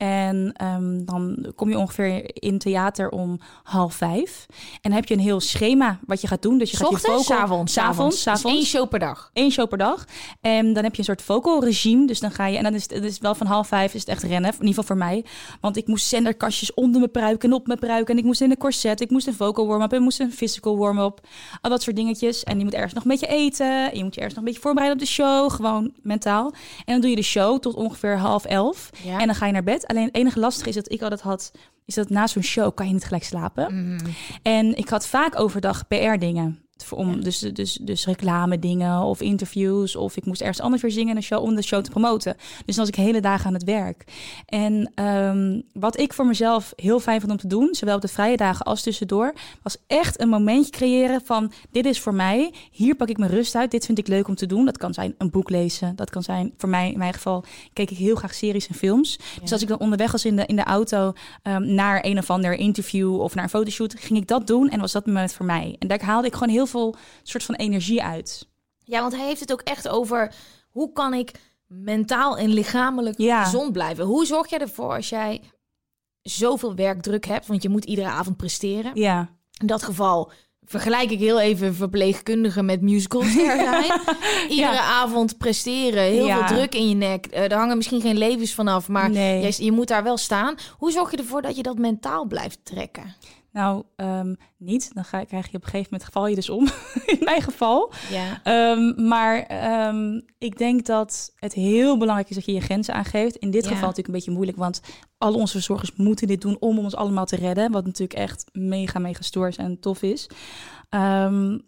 En ehm, dan kom je ongeveer in theater om half vijf. En dan heb je een heel schema wat je gaat doen. Dus je gaat je vocal... avonds, S'avonds, avonds. Dus één s'avonds. show per dag. Eén show per dag. En dan heb je een soort vocal regime. Dus dan ga je... En dan is het, het is wel van half vijf is het echt rennen. In ieder geval voor mij. Want ik moest zenderkastjes onder mijn pruik en op mijn pruik. En ik moest in een corset. Ik moest een vocal warm-up. En ik moest een physical warm-up. Al dat soort dingetjes. En je moet ergens nog een beetje eten. En je moet je ergens nog een beetje voorbereiden op de show. Gewoon mentaal. En dan doe je de show tot ongeveer half elf. Ja. En dan ga je naar bed. Alleen het enige lastige is dat ik altijd had... Is dat na zo'n show kan je niet gelijk slapen. Mhm. En ik had vaak overdag PR-dingen. Om, dus, dus, dus reclame dingen of interviews. Of ik moest ergens anders weer zingen in een show om de show te promoten. Dus dan was ik hele dagen aan het werk. En ehm, wat ik voor mezelf heel fijn vond om te doen, zowel op de vrije dagen als tussendoor, was echt een momentje creëren van dit is voor mij. Hier pak ik mijn rust uit. Dit vind ik leuk om te doen. Dat kan zijn een boek lezen. Dat kan zijn, voor mij in mijn geval, keek ik heel graag series en films. Dus als ik dan onderweg was in de, in de auto ehm, naar een of ander interview of naar een fotoshoot, ging ik dat doen en was dat moment voor mij. En daar haalde ik gewoon heel veel soort van energie uit. Ja, want hij heeft het ook echt over hoe kan ik mentaal en lichamelijk Ja. gezond blijven. Hoe zorg jij ervoor als jij zoveel werkdruk hebt, want je moet iedere avond presteren. Ja. In dat geval vergelijk ik heel even verpleegkundigen met musicalster [laughs] zijn. Iedere avond presteren, heel Ja. veel druk in je nek. Eh, er hangen misschien geen levens vanaf, maar Nee. jij- je moet daar wel staan. Hoe zorg je ervoor dat je dat mentaal blijft trekken? Nou, ehm, niet. Dan ga, krijg je op een gegeven moment, val je dus om. [laughs] in mijn geval. Ja. Ehm, maar ehm, ik denk dat het heel belangrijk is dat je je grenzen aangeeft. In dit Ja. geval natuurlijk een beetje moeilijk, want al onze verzorgers moeten dit doen om ons allemaal te redden. Wat natuurlijk echt mega, mega stoer is en tof is.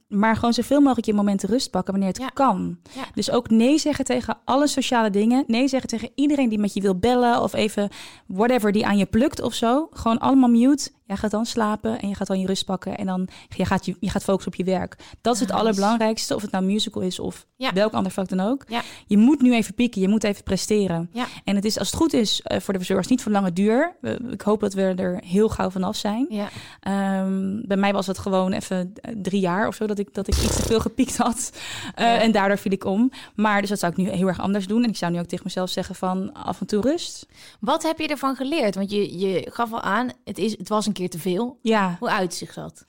Maar gewoon zoveel mogelijk je momenten rust pakken wanneer het Ja. kan. Ja. Dus ook nee zeggen tegen alle sociale dingen. Nee zeggen tegen iedereen die met je wil bellen of even whatever die aan je plukt of zo. Gewoon allemaal mute. Jij gaat dan slapen en je gaat dan je rust pakken en dan je gaat je, je gaat focussen op je werk. Dat is het Nice. allerbelangrijkste, of het nou musical is of Ja. welk ander vak dan ook. Ja. Je moet nu even pieken, je moet even presteren. Ja. En het is als het goed is eh, voor de verzorgers niet van lange duur. Ik hoop dat we er heel gauw vanaf zijn. Ja. Ehm, bij mij was het gewoon even eh, drie jaar of zo dat ik, dat ik iets te veel gepiekt had. Eh. En daardoor viel ik om. Maar dus dat zou ik nu heel erg anders doen. En ik zou nu ook tegen mezelf zeggen van af en toe rust. Wat heb je ervan geleerd? Want je, je gaf al aan, het, is, het was een keer keer te veel. Ja, Hoe uitzicht dat?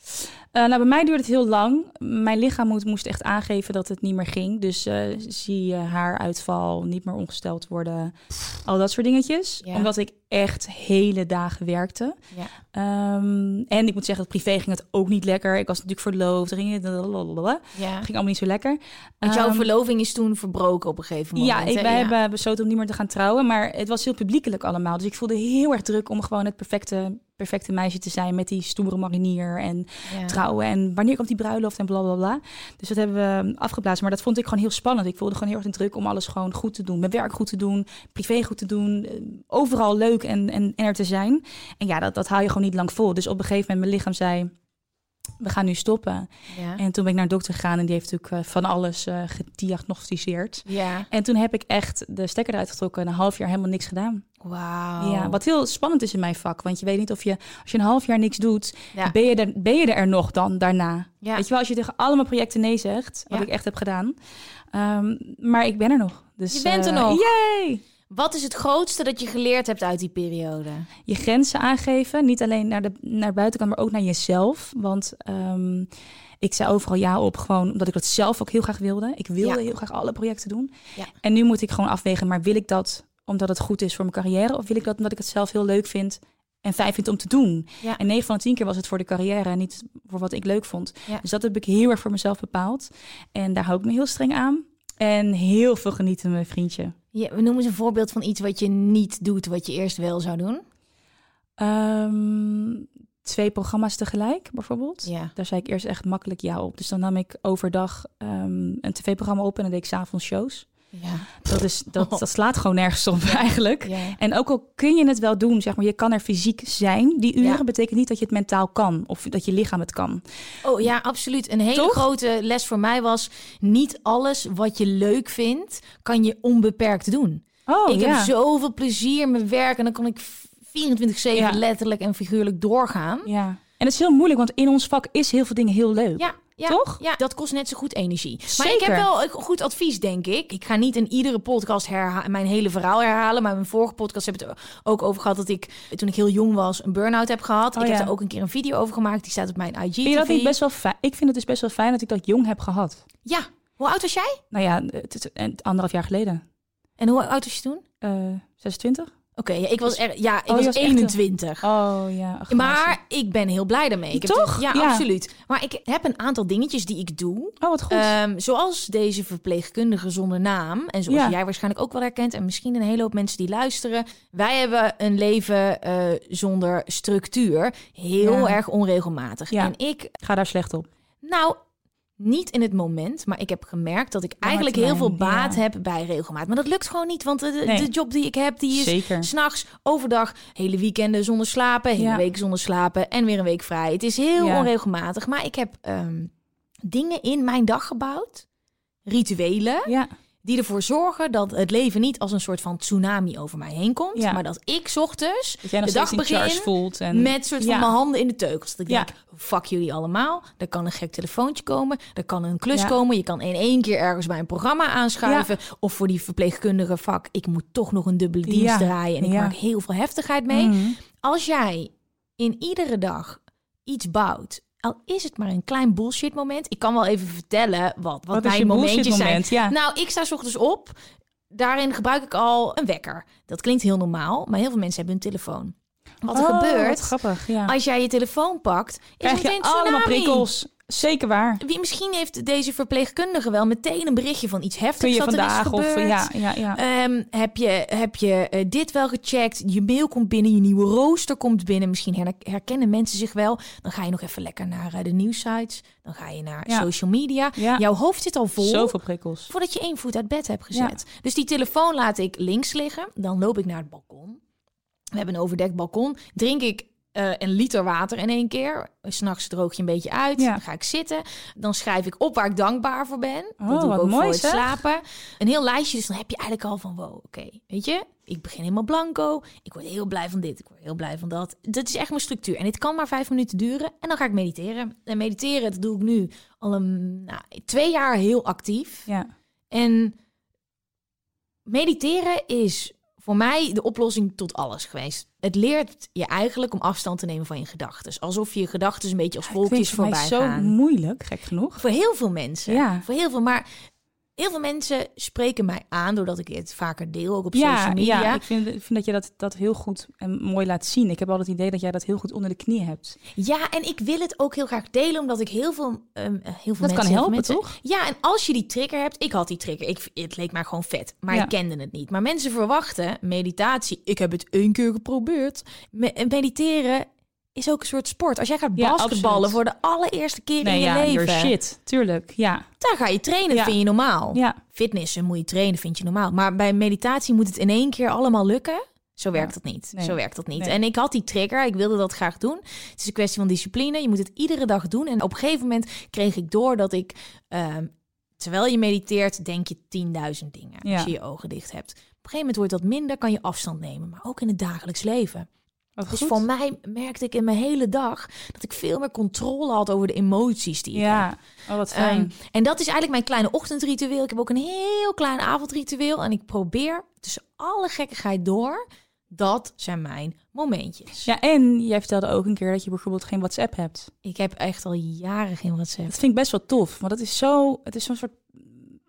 Eh, nou, bij mij duurde het heel lang. Mijn lichaam moet, moest echt aangeven dat het niet meer ging. Dus eh, zie je haaruitval, niet meer ongesteld worden, al dat soort dingetjes. Ja. Omdat ik echt hele dagen werkte. Ja. Ehm, en ik moet zeggen, dat privé ging het ook niet lekker. Ik was natuurlijk verloofd, er ging het. Ja. ging allemaal niet zo lekker. Want jouw Ehm, verloving is toen verbroken op een gegeven moment. ja, ik, wij hebben besloten om niet meer te gaan trouwen. Maar het was heel publiekelijk allemaal. Dus ik voelde heel erg druk om gewoon het perfecte, perfecte meisje te zijn. Met die stoere marinier en Ja. trouwen. En wanneer komt die bruiloft en bla bla bla. Dus dat hebben we afgeblazen. Maar dat vond ik gewoon heel spannend. Ik voelde gewoon heel erg de druk om alles gewoon goed te doen. Mijn werk goed te doen, privé goed te doen. eh, Overal leuk en, en, en er te zijn. En ja, dat, dat hou je gewoon niet lang vol. Dus op een gegeven moment mijn lichaam zei... We gaan nu stoppen. Ja. En toen ben ik naar een dokter gegaan en die heeft natuurlijk eh, van alles eh, gediagnosticeerd. ja. En toen heb ik echt de stekker eruit getrokken en een half jaar helemaal niks gedaan. Wauw. Ja, wat heel spannend is in mijn vak. Want je weet niet of je, als je een half jaar niks doet, Ja. ben, je er, ben je er nog dan daarna? Ja. Weet je wel, als je tegen allemaal projecten nee zegt, wat ik echt heb gedaan. Ehm, maar ik ben er nog. Dus, Je bent er eh, nog. Yay! Wat is het grootste dat je geleerd hebt uit die periode? Je grenzen aangeven, niet alleen naar de naar buitenkant, maar ook naar jezelf. Want ehm, ik zei overal ja op, gewoon omdat ik dat zelf ook heel graag wilde. Ik wilde Ja. heel graag alle projecten doen. Ja. En nu moet ik gewoon afwegen, maar wil ik dat omdat het goed is voor mijn carrière? Of wil ik dat omdat ik het zelf heel leuk vind en fijn vind om te doen? Ja. En 9 van de 10 keer was het voor de carrière en niet voor wat ik leuk vond. Dus dat heb ik heel erg voor mezelf bepaald. En daar hou ik me heel streng aan. En heel veel genieten mijn vriendje. Ja, noem eens een voorbeeld van iets wat je niet doet, wat je eerst wel zou doen. Ehm, twee programma's tegelijk, bijvoorbeeld. Ja. Daar zei ik eerst echt makkelijk ja op. Dus dan nam ik overdag ehm, een tv-programma op en dan deed ik s'avonds shows. Ja. Dat, is, dat, dat slaat gewoon nergens op eigenlijk. Ja. En ook al kun je het wel doen, zeg maar, je kan er fysiek zijn. Die uren Ja. betekent niet dat je het mentaal kan of dat je lichaam het kan. Oh ja, absoluut. Een hele Toch? grote les voor mij was: niet alles wat je leuk vindt, kan je onbeperkt doen. Oh, ik ja. heb zoveel plezier in mijn werk en dan kan ik 24/7 Ja. letterlijk en figuurlijk doorgaan. Ja. En het is heel moeilijk, want in ons vak is heel veel dingen heel leuk. Ja, ja, Toch? Ja, dat kost net zo goed energie. Maar ik Zeker. heb wel een goed advies, denk ik. Ik ga niet in iedere podcast mijn hele verhaal herhalen. Maar in mijn vorige podcast heb ik het er ook over gehad dat ik, toen ik heel jong was, een burn-out heb gehad. Oh, ik heb ja. er ook een keer een video over gemaakt. Die staat op mijn IG. Vind je dat niet best wel fijn? Ik vind het dus best wel fijn dat ik dat jong heb gehad. Ja. Hoe oud was jij? Nou ja, het een- anderhalf jaar geleden. En hoe oud was je toen? Eh 26? Oké, ja, ik was er, ja, ik Oh, was, was echt, 21. Oh ja. ach, Maar ik ben heel blij daarmee. Ik heb Toch? het- ja, Ja. absoluut. Maar ik heb een aantal dingetjes die ik doe. Oh, wat goed. Ehm, zoals deze verpleegkundige zonder naam. En zoals Ja. jij waarschijnlijk ook wel herkent. En misschien een hele hoop mensen die luisteren. Wij hebben een leven eh, zonder structuur. Heel erg onregelmatig. Ja. En ik, Ga daar slecht op. nou, niet in het moment. Maar ik heb gemerkt dat ik eigenlijk heel veel baat ja. heb bij regelmaat. Maar dat lukt gewoon niet. Want de, de, Nee. de job die ik heb, die is Zeker. S'nachts, overdag, hele weekenden zonder slapen, hele Ja. week zonder slapen en weer een week vrij. Het is heel Ja. onregelmatig, maar ik heb ehm, dingen in mijn dag gebouwd, rituelen, Ja. Die ervoor zorgen dat het leven niet als een soort van tsunami over mij heen komt, Ja. maar dat ik 's ochtends Dat jij nog de dag begin voelt. En... met soort van Ja. mijn handen in de teugels. Dat ik Ja. denk, fuck jullie allemaal. Er kan een gek telefoontje komen. Er kan een klus komen. Je kan in één keer ergens bij een programma aanschuiven. Of voor die verpleegkundige vak, ik moet toch nog een dubbele dienst draaien. En ik maak heel veel heftigheid mee. Mhm. Als jij in iedere dag iets bouwt, al is het maar een klein bullshit moment. Ik kan wel even vertellen wat, wat, mijn je momentjes zijn. Ja. Nou, ik sta 's ochtends op. Daarin gebruik ik al een wekker. Dat klinkt heel normaal, maar heel veel mensen hebben een telefoon. Wat er Oh, gebeurt wat grappig, ja. als jij je telefoon pakt, is Krijg je meteen allemaal prikkels. Zeker waar. Wie, misschien heeft deze verpleegkundige wel meteen een berichtje van iets Kun heftigs je dat er is vandaag of gebeurd. ja, ja, ja. Ehm, heb je, heb je eh, dit wel gecheckt? Je mail komt binnen, je nieuwe rooster komt binnen. Misschien her- herkennen mensen zich wel. Dan ga je nog even lekker naar eh, de nieuwsites. Dan ga je naar Ja. social media. Ja. Jouw hoofd zit al vol. Zoveel prikkels. Voordat je één voet uit bed hebt gezet. Dus die telefoon laat ik links liggen. Dan loop ik naar het balkon. We hebben een overdekt balkon. Drink ik eh, een liter water in één keer. S'nachts droog je een beetje uit. Ja. Dan ga ik zitten. Dan schrijf ik op waar ik dankbaar voor ben. Oh, dat doe ik wat ook mooi, voor het slapen. Een heel lijstje. Dus dan heb je eigenlijk al van wow, oké. Weet je, ik begin helemaal blanco. Ik word heel blij van dit. Ik word heel blij van dat. Dat is echt mijn structuur. En dit kan maar vijf minuten duren. En dan ga ik mediteren. En mediteren, dat doe ik nu al een nou, twee jaar heel actief. Ja. En mediteren is voor mij de oplossing tot alles geweest. Het leert je eigenlijk om afstand te nemen van je gedachten. Alsof je je gedachten een beetje als Ik vind wolkjes het voor mij voorbij zo gaan. moeilijk, gek genoeg. Voor heel veel mensen. Ja. Voor heel veel. Maar heel veel mensen spreken mij aan doordat ik het vaker deel, ook op Ja, social media. ja ik, vind, ik vind dat je dat, dat heel goed en mooi laat zien. Ik heb al het idee dat jij dat heel goed onder de knie hebt. Ja, en ik wil het ook heel graag delen, omdat ik heel veel, ehm, eh, heel veel Dat mensen, kan heel veel helpen, mensen- toch? Ja, en als je die trigger hebt, ik had die trigger, ik, het leek mij gewoon vet, maar Ja. ik kende het niet. Maar mensen verwachten meditatie. Ik heb het één keer geprobeerd. Me- mediteren is ook een soort sport. Als jij gaat Ja, basketballen absoluut. voor de allereerste keer Nee, in je ja, leven, your shit. Tuurlijk, ja. daar ga je trainen, Ja. vind je normaal. Ja, Fitnessen moet je trainen, vind je normaal. Maar bij meditatie moet het in één keer allemaal lukken. Zo werkt dat niet. Nee. Zo werkt dat niet. Nee. En ik had die trigger. Ik wilde dat graag doen. Het is een kwestie van discipline. Je moet het iedere dag doen. En op een gegeven moment kreeg ik door dat ik, ehm, terwijl je mediteert, denk je 10.000 dingen. Als je je ogen dicht hebt. Op een gegeven moment wordt dat minder, kan je afstand nemen. Maar ook in het dagelijks leven. Wat Dus goed. voor mij merkte ik in mijn hele dag dat ik veel meer controle had over de emoties die ik heb. Ja, oh, wat fijn. Ehm, en dat is eigenlijk mijn kleine ochtendritueel. Ik heb ook een heel klein avondritueel. En ik probeer tussen alle gekkigheid door. Dat zijn mijn momentjes. ja, en jij vertelde ook een keer dat je bijvoorbeeld geen WhatsApp hebt. Ik heb echt al jaren geen WhatsApp. Dat vind ik best wel tof, want dat is zo, het is zo'n soort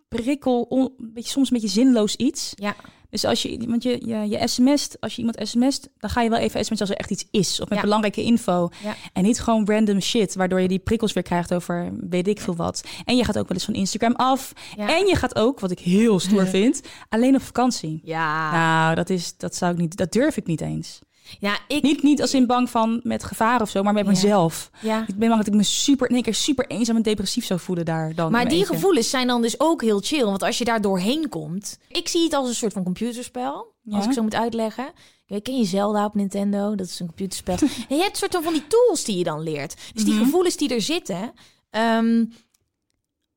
prikkel, on- een beetje, soms een beetje zinloos iets. Ja, Dus als je, want je, je, je sms't, als je iemand sms't, dan ga je wel even sms'en als er echt iets is. Of met Ja. belangrijke info. Ja. En niet gewoon random shit, waardoor je die prikkels weer krijgt over weet ik veel wat. En je gaat ook wel eens van Instagram af. En je gaat ook, wat ik heel stoer [laughs] vind, alleen op vakantie. ja. Nou, dat, is, dat zou ik niet, dat durf ik niet eens. Ja ik. Niet, niet als in bang van met gevaar of zo, maar met Ja. mezelf. Ja. Ik ben bang dat ik me super, in één keer super eenzaam en depressief zou voelen daar dan. Maar die gevoelens zijn dan dus ook heel chill. Want als je daar doorheen komt. Ik zie het als een soort van computerspel. Ja. Als ik zo moet uitleggen. Je ken je Zelda op Nintendo? Dat is een computerspel. [laughs] en je hebt soort van van die tools die je dan leert. Dus die Mhm. gevoelens die er zitten. ehm,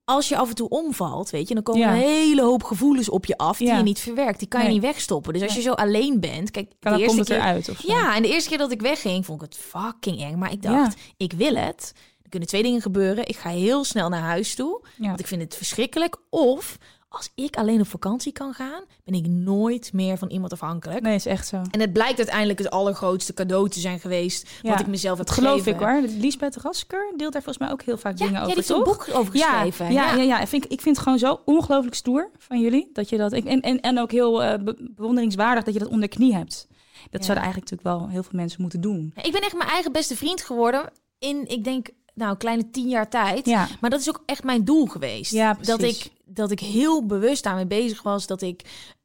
als je af en toe omvalt, weet je, dan komen Ja. een hele hoop gevoelens op je af die Ja. je niet verwerkt. Die kan je niet wegstoppen. Dus als je zo alleen bent, kijk, Kan, de eerste keer, eruit of zo. ja, en de eerste keer dat ik wegging, vond ik het fucking eng. Maar ik dacht, ik wil het. Er kunnen twee dingen gebeuren. Ik ga heel snel naar huis toe, want ik vind het verschrikkelijk. Of als ik alleen op vakantie kan gaan, ben ik nooit meer van iemand afhankelijk. Nee, is echt zo. En het blijkt uiteindelijk het allergrootste cadeau te zijn geweest Ja, wat ik mezelf heb Dat geloof gegeven. ik hoor. Lisbeth Rasker deelt daar volgens mij ook heel vaak Ja, dingen ja, over, die heeft een boek over Ja, geschreven. ja, ja, ja. Ik, vind, ik vind het gewoon zo ongelooflijk stoer van jullie. Dat je dat, ik, en, en, en ook heel eh, be- bewonderingswaardig dat je dat onder de knie hebt. Dat Ja. zouden eigenlijk natuurlijk wel heel veel mensen moeten doen. Ik ben echt mijn eigen beste vriend geworden in, ik denk, nou, een kleine tien jaar tijd. Ja, Maar dat is ook echt mijn doel geweest. Ja, dat, ik, dat ik heel bewust daarmee bezig was. Dat ik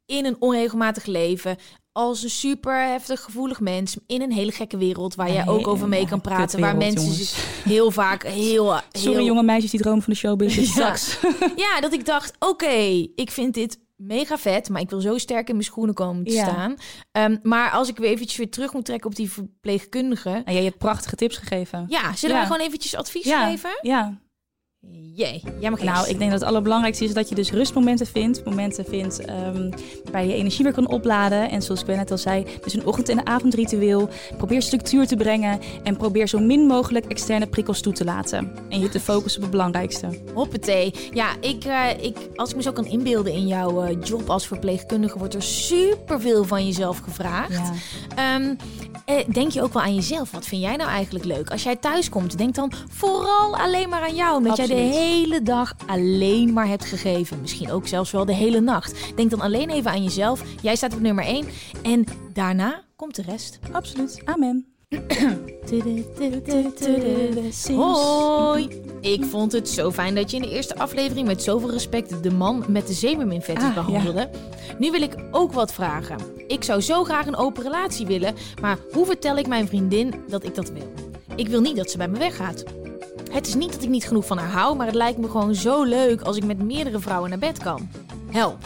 in een onregelmatig leven als een super heftig gevoelig mens in een hele gekke wereld waar jij Ja, ook over mee ja, kan praten, waar mensen zich heel vaak [laughs] heel, Sorry heel jonge meisjes die dromen van de showbiz. [laughs] Ja. Straks. [laughs] ja, dat ik dacht, oké, ik vind dit mega vet, maar ik wil zo sterk in mijn schoenen komen te Ja. staan. Ehm, maar als ik weer eventjes weer terug moet trekken op die verpleegkundige, En jij hebt prachtige tips gegeven. ja, zullen Ja. we gewoon eventjes advies ja, geven? ja. Jee, jij mag Nou, ik denk dat het allerbelangrijkste is dat je dus rustmomenten vindt. Momenten vindt ehm, waar je energie weer kan opladen. En zoals ik net al zei, dus een ochtend- en een avondritueel. Probeer structuur te brengen. En probeer zo min mogelijk externe prikkels toe te laten. En je te focussen op het belangrijkste. Hoppatee. Ja, ik, eh, ik, als ik me zo kan inbeelden in jouw eh, job als verpleegkundige, wordt er superveel van jezelf gevraagd. Ja. Ehm, eh, denk je ook wel aan jezelf? Wat vind jij nou eigenlijk leuk? Als jij thuis komt, denk dan vooral alleen maar aan jou. Omdat jij de hele dag alleen maar hebt gegeven. Misschien ook zelfs wel de hele nacht. Denk dan alleen even aan jezelf. Jij staat op nummer 1. En daarna komt de rest. Absoluut. Amen. [clears throat] Hoi! Ik vond het zo fijn dat je in de eerste aflevering met zoveel respect de man met de zeemerminvetus Ah, behandelde. Nu wil ik ook wat vragen. Ik zou zo graag een open relatie willen, maar hoe vertel ik mijn vriendin dat ik dat wil? Ik wil niet dat ze bij me weggaat. Het is niet dat ik niet genoeg van haar hou, maar het lijkt me gewoon zo leuk als ik met meerdere vrouwen naar bed kan. Help.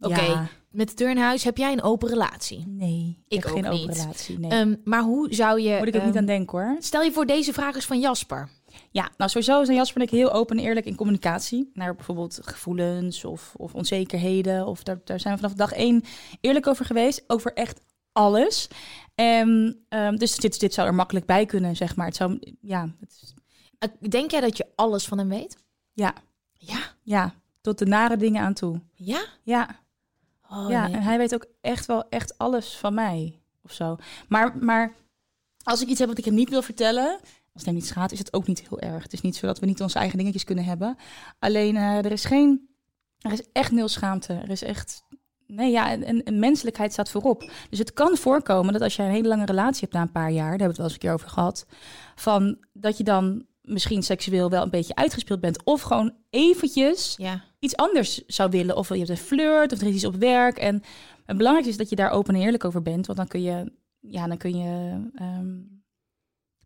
Oké, Ja. met turnhuis heb jij een open relatie. Nee, Ik heb ook geen open niet. relatie. Nee. Ehm, maar hoe zou je... Moet ik ook ehm, niet aan denken hoor. Stel je voor, deze vraag is van Jasper. Ja, nou sowieso zijn Jasper en ik heel open en eerlijk in communicatie. Naar bijvoorbeeld gevoelens of, of onzekerheden. Of daar, daar zijn we vanaf dag één eerlijk over geweest. Over echt alles. Ehm, dus dit, dit zou er makkelijk bij kunnen, zeg maar. Het zou, ja, het is- Denk jij dat je alles van hem weet? ja, Ja. ja, tot de nare dingen aan toe. Ja? Ja, ja, Oh, nee. en hij weet ook echt wel echt alles van mij of zo. Maar, maar als ik iets heb wat ik hem niet wil vertellen, als het hem niet schaadt, is het ook niet heel erg. Het is niet zo dat we niet onze eigen dingetjes kunnen hebben. Alleen eh, er is geen, er is echt nul schaamte. Er is echt, nee ja, en, en, en menselijkheid staat voorop. Dus het kan voorkomen dat als je een hele lange relatie hebt na een paar jaar, daar hebben we het wel eens een keer over gehad, van dat je dan misschien seksueel wel een beetje uitgespeeld bent, of gewoon eventjes Ja. iets anders zou willen. Of je hebt een flirt, of er is iets op werk. En het belangrijkste is dat je daar open en eerlijk over bent. Want dan kun je, ja, dan kun je ehm,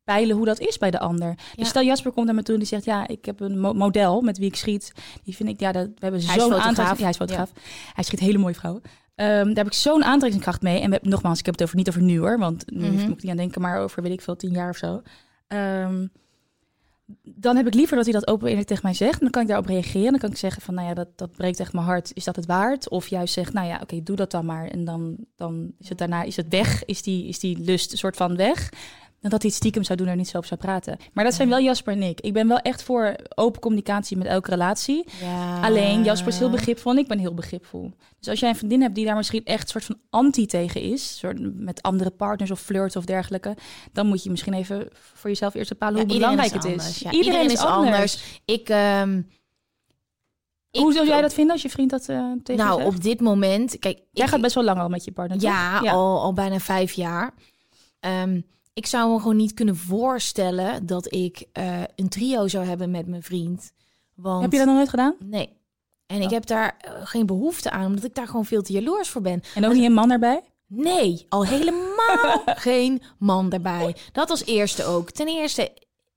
peilen hoe dat is bij de ander. Ja. Dus stel Jasper komt naar me toe en die zegt... ja, ik heb een mo- model met wie ik schiet. Die vind ik, ja, dat, we hebben zo'n aantrekking... Ja, hij is fotograaf. Hij schiet hele mooie vrouwen. Ehm, daar heb ik zo'n aantrekkingskracht mee. En we, nogmaals, ik heb het over, niet over nu hoor. Want nu Mhm. moet ik niet aan denken, maar over, weet ik veel, tien jaar of zo. Ehm, dan heb ik liever dat hij dat open tegen mij zegt. Dan kan ik daarop reageren. Dan kan ik zeggen van, nou ja, dat, dat breekt echt mijn hart. Is dat het waard? Of juist zegt, nou ja, oké, doe dat dan maar. En dan, dan is het daarna is het weg. Is die, is die lust een soort van weg. Dat hij het stiekem zou doen en niet zo op zou praten. Maar dat zijn wel Jasper en ik. Ik ben wel echt voor open communicatie met elke relatie. Ja. Alleen Jasper is heel begripvol en ik ben heel begripvol. Dus als jij een vriendin hebt die daar misschien echt soort van anti tegen is, soort met andere partners of flirts of dergelijke, dan moet je misschien even voor jezelf eerst bepalen Ja, hoe belangrijk is het is. Ja, iedereen, is anders. Ik, ehm, ik- Hoe zou jij dat vinden als je vriend dat eh tegen Nou, op dit moment... Kijk, Jij ik- gaat best wel lang al met je partner? Ja, Al, al bijna vijf jaar. Ehm, ik zou me gewoon niet kunnen voorstellen dat ik eh, een trio zou hebben met mijn vriend. Want, Heb je dat nog nooit gedaan? Nee. En ik Oh. heb daar eh, geen behoefte aan, omdat ik daar gewoon veel te jaloers voor ben. En ook niet een man erbij? Nee, al helemaal [laughs] geen man erbij. Dat als eerste ook. Ten eerste,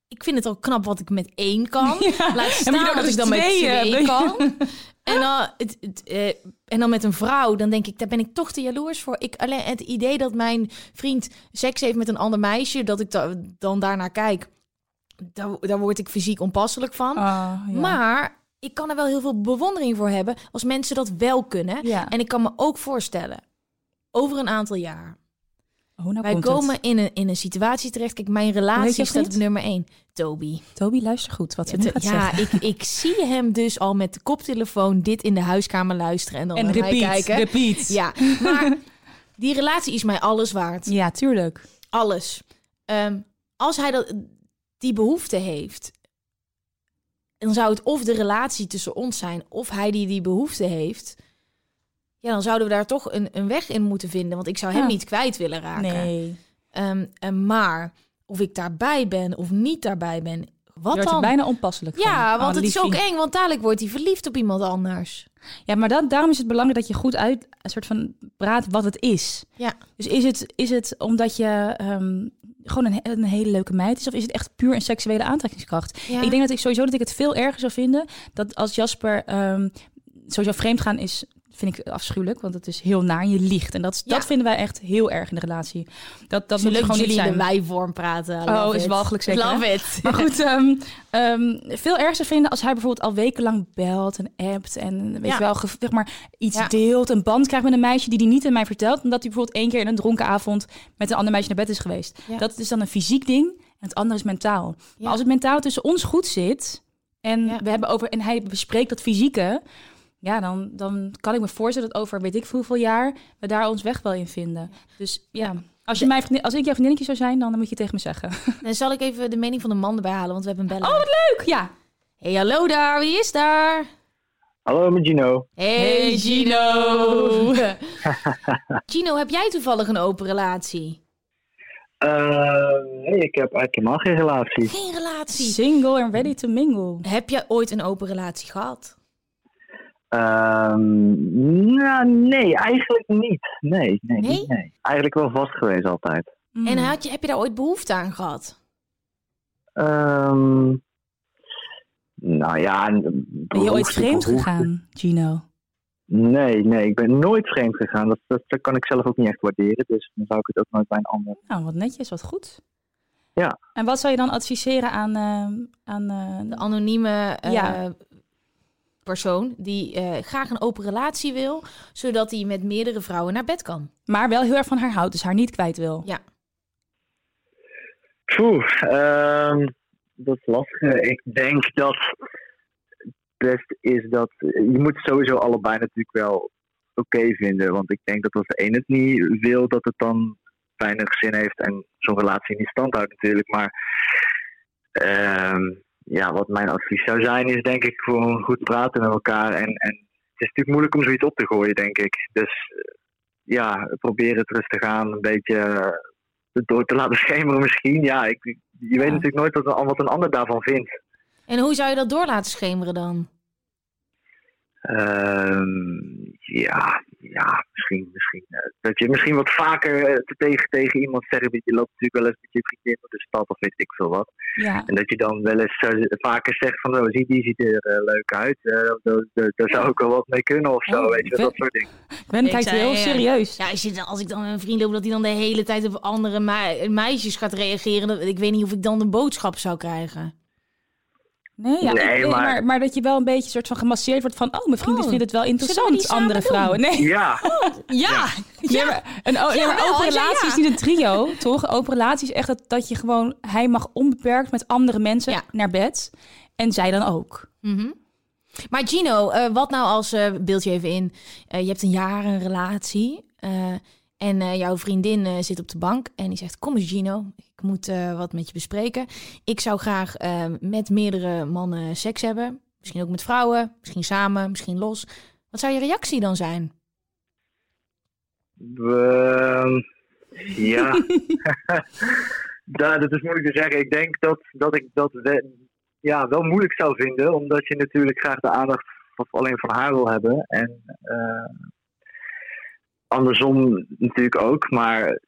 ik vind het al knap wat ik met één kan. [laughs] Laat moet je staan dat ik dan met twee kan. [laughs] En dan, het, het, eh, en dan met een vrouw, dan denk ik, daar ben ik toch te jaloers voor. Ik, alleen het idee dat mijn vriend seks heeft met een ander meisje, dat ik da- dan daarnaar kijk, daar, daar word ik fysiek onpasselijk van. Ah, ja. Maar ik kan er wel heel veel bewondering voor hebben als mensen dat wel kunnen. Ja. En ik kan me ook voorstellen, over een aantal jaar, Oh, nou wij komt komen het. in een, in een situatie terecht. Kijk, mijn relatie staat op nummer één. Toby. Toby, luister goed wat ze nu gaat Ja, zeggen. ik, ik [laughs] zie hem dus al met de koptelefoon dit in de huiskamer luisteren en dan En naar mij repeat, kijken. repeat. Ja, maar [laughs] die relatie is mij alles waard. Ja, tuurlijk. Alles. Ehm, als hij dat, die behoefte heeft, dan zou het of de relatie tussen ons zijn, of hij die die behoefte heeft. Ja, dan zouden we daar toch een, een weg in moeten vinden. Want ik zou hem Ja. niet kwijt willen raken. Nee. Ehm, en maar of ik daarbij ben of niet daarbij ben, wat dan? bijna onpasselijk van. Ja, Oh, want het is ook eng, want dadelijk wordt hij verliefd op iemand anders. Ja, maar dan, daarom is het belangrijk dat je goed uit een soort van praat wat het is. Ja. Dus is het, is het omdat je ehm, gewoon een, een hele leuke meid is, of is het echt puur een seksuele aantrekkingskracht? Ja. Ik denk dat ik sowieso dat ik het veel erger zou vinden dat als Jasper ehm, sowieso vreemd gaan is. Vind ik afschuwelijk, want het is heel naar je liegt. En dat, Ja. dat vinden wij echt heel erg in de relatie. Dat, dat moet gewoon jullie in zijn. de wij-vorm praten? Oh, is walgelijk zeker, Love hè? it. Maar goed, [laughs] ehm, ehm, veel erger vinden als hij bijvoorbeeld al wekenlang belt en appt en weet Ja. je wel, zeg maar iets Ja. deelt, een band krijgt met een meisje die hij niet aan mij vertelt, omdat hij bijvoorbeeld één keer in een dronken avond met een ander meisje naar bed is geweest. Dat is dan een fysiek ding en het andere is mentaal. Maar als het mentaal tussen ons goed zit en we hebben over en hij bespreekt dat fysieke, ja, dan, dan kan ik me voorstellen dat over weet ik veel hoeveel jaar we daar ons weg wel in vinden. Dus ja. Als, je mijn vriendin, als ik jouw vriendinnetje zou zijn, dan moet je tegen me zeggen. [laughs] Dan zal ik even de mening van de man erbij halen, want we hebben een bellen. Oh, wat leuk! Ja. Hey, hallo daar, wie is daar? Hallo, met Gino. Hey, Gino. [laughs] Gino, heb jij toevallig een open relatie? Eh, nee, ik heb eigenlijk helemaal geen relatie. Geen relatie. Single and ready to mingle. Heb jij ooit een open relatie gehad? Ehm, nou, nee, eigenlijk niet. Nee, nee, Nee? niet, nee. Eigenlijk wel vast geweest altijd. Mm. En had je, heb je daar ooit behoefte aan gehad? Ehm, nou ja. Ben je ooit vreemd gegaan, Gino? Nee, nee, ik ben nooit vreemd gegaan. Dat, dat, dat kan ik zelf ook niet echt waarderen. Dus dan zou ik het ook nooit bij een ander. Nou, wat netjes, wat goed. Ja. En wat zou je dan adviseren aan... eh, aan eh, De anonieme eh, Ja. Persoon die eh, graag een open relatie wil, zodat hij met meerdere vrouwen naar bed kan. maar wel heel erg van haar houdt, dus haar niet kwijt wil. Ja. Poeh, ehm, dat is lastig. Ik denk dat het best is dat je moet sowieso allebei natuurlijk wel oké vinden. Want ik denk dat als de een het niet wil, dat het dan weinig zin heeft en zo'n relatie niet stand houdt natuurlijk. Maar ehm, ja, wat mijn advies zou zijn, is denk ik gewoon goed praten met elkaar. En, en het is natuurlijk moeilijk om zoiets op te gooien, denk ik. Dus eh, ja, probeer het rustig aan, een beetje eh, door te laten [laughs] schemeren misschien. Ja, ik, je weet natuurlijk nooit wat, een- wat een ander daarvan vindt. En hoe zou je dat door laten schemeren dan? Ehm, ja, ja, misschien, misschien. eh, dat je misschien wat vaker eh, te- tegen, tegen iemand zegt. dat Je loopt natuurlijk wel eens met je vriendin door de stad of weet ik veel wat. Ja. En dat je dan wel eens vaker zegt van, oh, zie, die ziet er eh, leuk uit. eh, daar- zou ik wel wat mee kunnen of zo, Oh, weet je, dat soort dingen. Ben Ik kijkt heel ja. serieus. Ja, als, je, dan- als ik dan met een vriend loop dat hij dan de hele tijd op andere mei- meisjes gaat reageren, dan, ik weet niet of ik dan de boodschap zou krijgen. Nee, ja, Nee, ik- maar- maar... maar dat je wel een beetje soort van gemasseerd wordt van... oh, mijn vrienden Oh, vinden het wel interessant, andere doen? vrouwen. Nee, Ja, Ja, Ja, maar een, maar open relatie is ja. niet een trio, toch? Open relatie is echt dat, dat je gewoon... Hij mag onbeperkt met andere mensen Ja. naar bed. En zij dan ook. Mhm. Maar Gino, eh, wat nou als, eh beeld je even in, eh, je hebt een jaar een relatie eh, en eh, jouw vriendin eh, zit op de bank en die zegt, kom eens Gino, ik moet eh, wat met je bespreken. Ik zou graag met meerdere mannen seks hebben, misschien ook met vrouwen, misschien samen, misschien los. Wat zou je reactie dan zijn? Ehm, ja. [laughs] [laughs] Da- dat is moeilijk te zeggen. Ik denk dat, dat ik dat we- ja, wel moeilijk zou vinden, omdat je natuurlijk graag de aandacht alleen van haar wil hebben. En andersom natuurlijk ook. Maar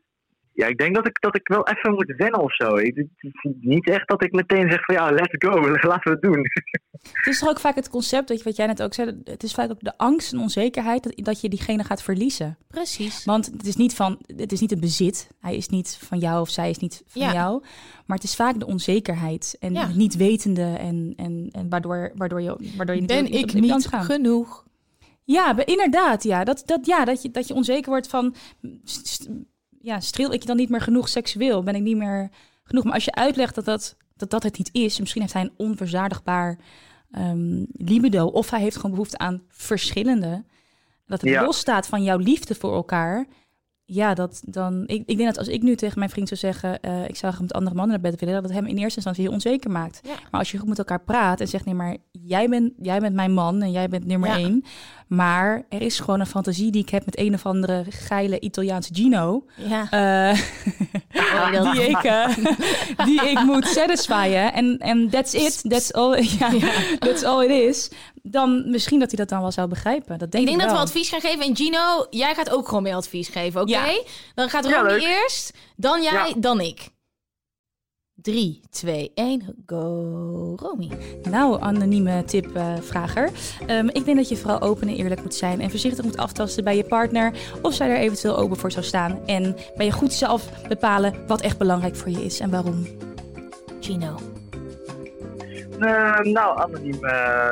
ja, ik denk dat ik, dat ik wel even moet wennen of zo. Ik, het is niet echt dat ik meteen zeg van ja, let's go, [laughs] laten we het doen. Het is toch ook vaak het concept, dat je, wat jij net ook zei... het is vaak ook de angst en onzekerheid dat, dat je diegene gaat verliezen. Precies. Want het is niet van, het is niet een bezit. Hij is niet van jou of zij is niet van Ja. jou. Maar het is vaak de onzekerheid en Ja. niet wetende en, en, en waardoor, waardoor je, waardoor je Ben natuurlijk ik op de kans niet gaat. genoeg? Ja, inderdaad. Ja, dat, dat, ja, dat, je, dat je onzeker wordt van... st- ja, streel ik je dan niet meer genoeg seksueel? Ben ik niet meer genoeg? Maar als je uitlegt dat dat, dat, dat het niet is... misschien heeft hij een onverzadigbaar ehm, libido... of hij heeft gewoon behoefte aan verschillende... dat het Ja. losstaat van jouw liefde voor elkaar... Ja, dat dan. Ik, ik denk dat als ik nu tegen mijn vriend zou zeggen. eh, ik zou graag met andere mannen naar bed willen. dat het hem in eerste instantie heel onzeker maakt. Ja. Maar als je goed met elkaar praat en zegt: nee, maar jij bent, jij bent mijn man en jij bent nummer Ja. één. Maar er is gewoon een fantasie die ik heb met een of andere geile Italiaanse Gino. Ja. eh, [laughs] die, ik, eh, die ik moet satisfyen. En, that's it. That's all, [laughs] ja, that's all it is. Dan misschien dat hij dat dan wel zou begrijpen. Dat denk Ik ik, denk dat we advies gaan geven. En Gino, jij gaat ook gewoon mee advies geven, oké? Ja. Dan gaat Ja, leuk. eerst, dan jij, Ja. dan ik. 3, 2, 1, go, Romy. Nou, anonieme tipvrager. Ehm ik denk dat je vooral open en eerlijk moet zijn en voorzichtig moet aftasten bij je partner of zij er eventueel open voor zou staan. En bij je goed zelf bepalen wat echt belangrijk voor je is en waarom. Gino. Eh, nou, anoniem eh,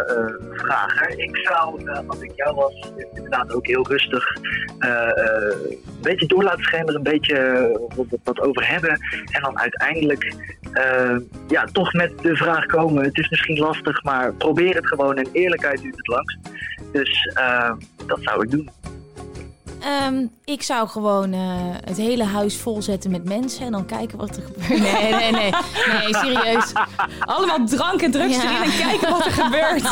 vrager. Ik zou, eh, als ik jou was, inderdaad ook heel rustig eh, een beetje door laten schemeren, een beetje wat, over hebben. En dan uiteindelijk ja, toch met de vraag komen. Het is misschien lastig, maar probeer het gewoon en eerlijkheid duurt het langst. Dus dat zou ik doen. Ehm, ik zou gewoon eh, het hele huis volzetten met mensen en dan kijken wat er gebeurt. Nee, nee, nee. Nee, serieus. Allemaal drank en drugs Ja. erin en kijken wat er gebeurt.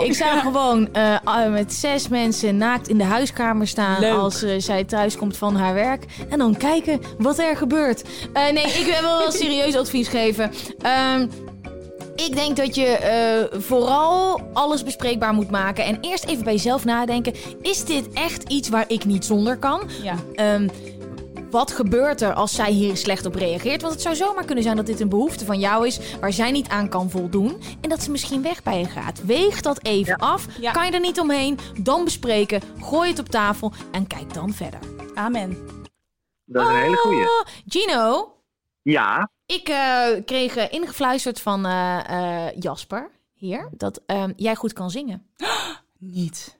[laughs] Ik zou gewoon eh, ah, met zes mensen naakt in de huiskamer staan Leuk. als eh, zij thuis komt van haar werk. En dan kijken wat er gebeurt. Eh, nee, ik wil wel serieus advies geven. Ehm, ik denk dat je eh, vooral alles bespreekbaar moet maken. En eerst even bij jezelf nadenken. Is dit echt iets waar ik niet zonder kan? Ja. Ehm, wat gebeurt er als zij hier slecht op reageert? Want het zou zomaar kunnen zijn dat dit een behoefte van jou is waar zij niet aan kan voldoen. En dat ze misschien weg bij je gaat. Weeg dat even af. Ja. Kan je er niet omheen? Dan bespreken. Gooi het op tafel en kijk dan verder. Amen. Dat is een hele goeie. Oh, Gino, Ja, ik eh, kreeg eh, ingefluisterd van eh, eh, Jasper hier dat ehm, jij goed kan zingen. [gasps] Niet.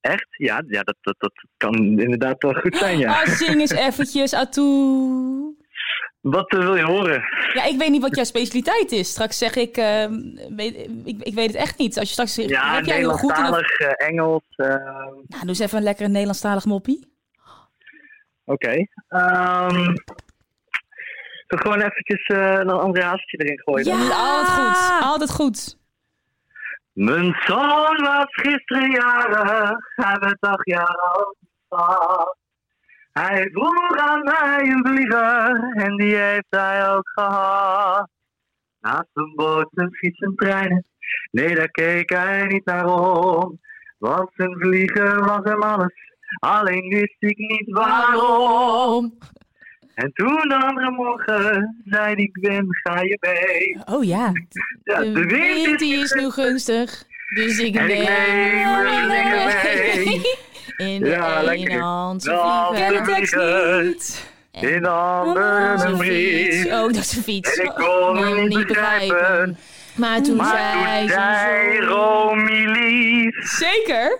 echt? Ja, ja dat, dat, dat kan inderdaad wel goed zijn, ja. Ah, zing eens eventjes, atoe. Wat wil je horen? Ja, ik weet niet wat jouw specialiteit is. Straks zeg ik, ehm, weet, ik, ik weet het echt niet. Als je straks zegt, Ja, heb jij heel goed in een... Nederlandstalig, eh, Engels. eh, Nou, doe eens even een lekkere Nederlandstalig moppie. Oké. Ehm Toch gewoon eventjes eh, een ander haastje erin gooien. dan? Ja, altijd goed. Altijd goed. Mijn zoon was gisteren jarig, hij werd acht jaar oud. Hij vroeg aan mij een vlieger en die heeft hij ook gehad. Naast een boot, een fiets en treinen, nee daar keek hij niet naar om. Want zijn vliegen was hem alles, alleen wist ik niet waarom. En toen de andere morgen zei die Gwen, ga je mee? Oh ja. Ja, De wind die is nu gunstig. Dus ik En ik neem er dingen mee. In Ja, de lekker. ene hand de tekst niet. In de andere een fiets. Oh, dat is een fiets. En ik kon Nou, hem niet begrijpen. Maar toen Maar zei toen ze zei. Romy lief. Zeker.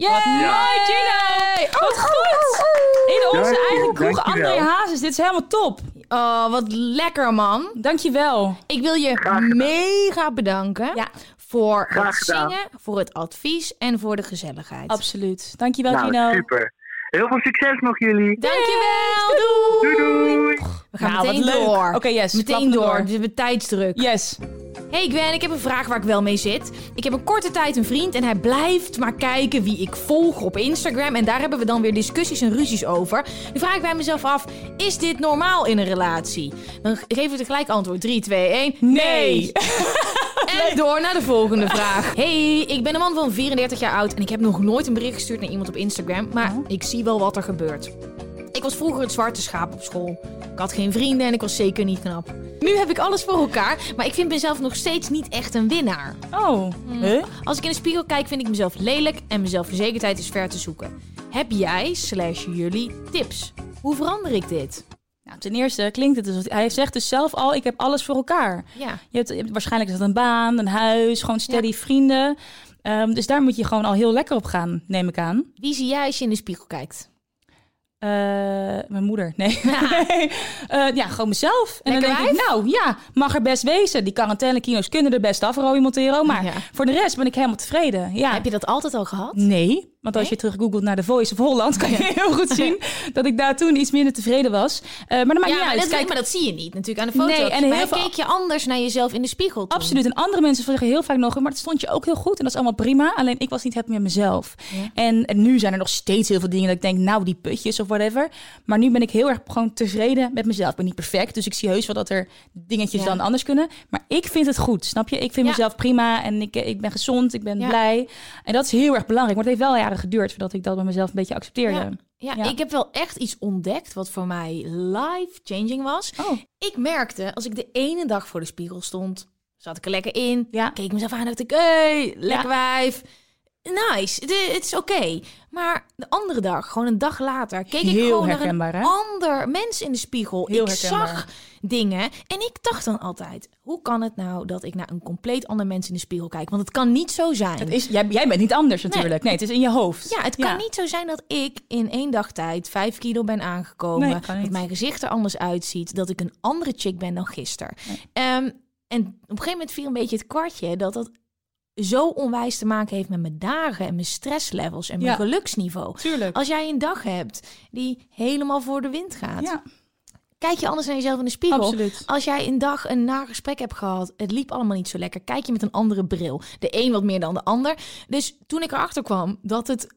Yay! Mooi, Gino. Wat goed. In onze eigen kroeg. André Hazes. Dit is helemaal top. Oh, wat lekker, man. Dankjewel. Ik wil je mega bedanken Ja. voor het zingen, voor het advies en voor de gezelligheid. Absoluut. Dankjewel, Nou, Gino. super. Heel veel succes nog jullie. Dankjewel, doei! Doei doei. We gaan Nou, meteen leuk. door. Oké, yes, Meteen door. door. We hebben tijdsdruk. Yes. Hey Gwen, ik heb een vraag waar ik wel mee zit. Ik heb een korte tijd een vriend en hij blijft maar kijken wie ik volg op Instagram. En daar hebben we dan weer discussies en ruzies over. Nu vraag ik bij mezelf af, is dit normaal in een relatie? Dan geven we tegelijk antwoord. 3, 2, 1. Nee. [laughs] En door naar de volgende vraag. Hey, ik ben een man van 34 jaar oud en ik heb nog nooit een bericht gestuurd naar iemand op Instagram. Maar ik zie wel wat er gebeurt. Ik was vroeger het zwarte schaap op school. Ik had geen vrienden en ik was zeker niet knap. Nu heb ik alles voor elkaar, maar ik vind mezelf nog steeds niet echt een winnaar. Oh. Huh? Als ik in de spiegel kijk, vind ik mezelf lelijk en mijn zelfverzekerdheid is ver te zoeken. Heb jij, slash jullie, tips? Hoe verander ik dit? Nou, ten eerste klinkt het dus. Hij zegt dus zelf al: ik heb alles voor elkaar. Ja. Je hebt, je hebt- waarschijnlijk is dat een baan, een huis, gewoon steady vrienden. Ehm, dus daar moet je gewoon al heel lekker op gaan, neem ik aan. Wie zie jij als je in de spiegel kijkt? Eh, mijn moeder, [laughs] nee. Eh, ja, gewoon mezelf. En Lekker dan denk ik, nou ja, mag er best wezen. Die quarantainekino's kunnen er best af, Roy Montero. Maar Ja. voor de rest ben ik helemaal tevreden. Ja. Heb je dat altijd al gehad? Nee, want als je terug googelt naar de Voice of Holland, kan je heel goed zien [laughs] dat ik daar toen iets minder tevreden was. Eh, maar dat maakt Ja, niet uit. dat, Kijk, maar dat zie je niet natuurlijk aan de foto. Nee, en maar heel veel- keek je anders naar jezelf in de spiegel toen? Absoluut. En andere mensen zeggen heel vaak nog, maar dat stond je ook heel goed. En dat is allemaal prima. Alleen ik was niet happy met mezelf. Ja. En, en nu zijn er nog steeds heel veel dingen dat ik denk, nou die putjes of whatever. Maar nu ben ik heel erg gewoon tevreden met mezelf. Ik ben niet perfect, dus ik zie heus wel dat er dingetjes Ja. dan anders kunnen. Maar ik vind het goed, snap je? Ik vind Ja. mezelf prima en ik, ik ben gezond, ik ben Ja. blij. En dat is heel erg belangrijk. Maar het heeft wel jaren geduurd voordat ik dat bij mezelf een beetje accepteerde. Ja. Ja, Ja. ik heb wel echt iets ontdekt wat voor mij life-changing was. Oh. Ik merkte, als ik de ene dag voor de spiegel stond, zat ik er lekker in. Ja. Keek mezelf aan en dacht ik, hey, lekker wijf. Nice, het het is oké. Maar de andere dag, gewoon een dag later, keek ik gewoon naar hè? een ander mens in de spiegel. Heel ik herkenbaar. zag dingen en ik dacht dan altijd, hoe kan het nou dat ik naar een compleet ander mens in de spiegel kijk? Want het kan niet zo zijn. Het is, jij, jij bent niet anders natuurlijk. Nee, het is in je hoofd. Ja, het kan niet zo zijn dat ik in één dag tijd vijf kilo ben aangekomen. Nee, dat mijn gezicht er anders uitziet. Dat ik een andere chick ben dan gisteren. Ehm, en op een gegeven moment viel een beetje het kwartje dat dat zo onwijs te maken heeft met mijn dagen en mijn stresslevels en mijn Ja. geluksniveau. Tuurlijk. Als jij een dag hebt die helemaal voor de wind gaat, Ja, kijk je anders naar jezelf in de spiegel. absoluut. Als jij een dag een naar gesprek hebt gehad, het liep allemaal niet zo lekker, kijk je met een andere bril. De een wat meer dan de ander. Dus toen ik erachter kwam dat het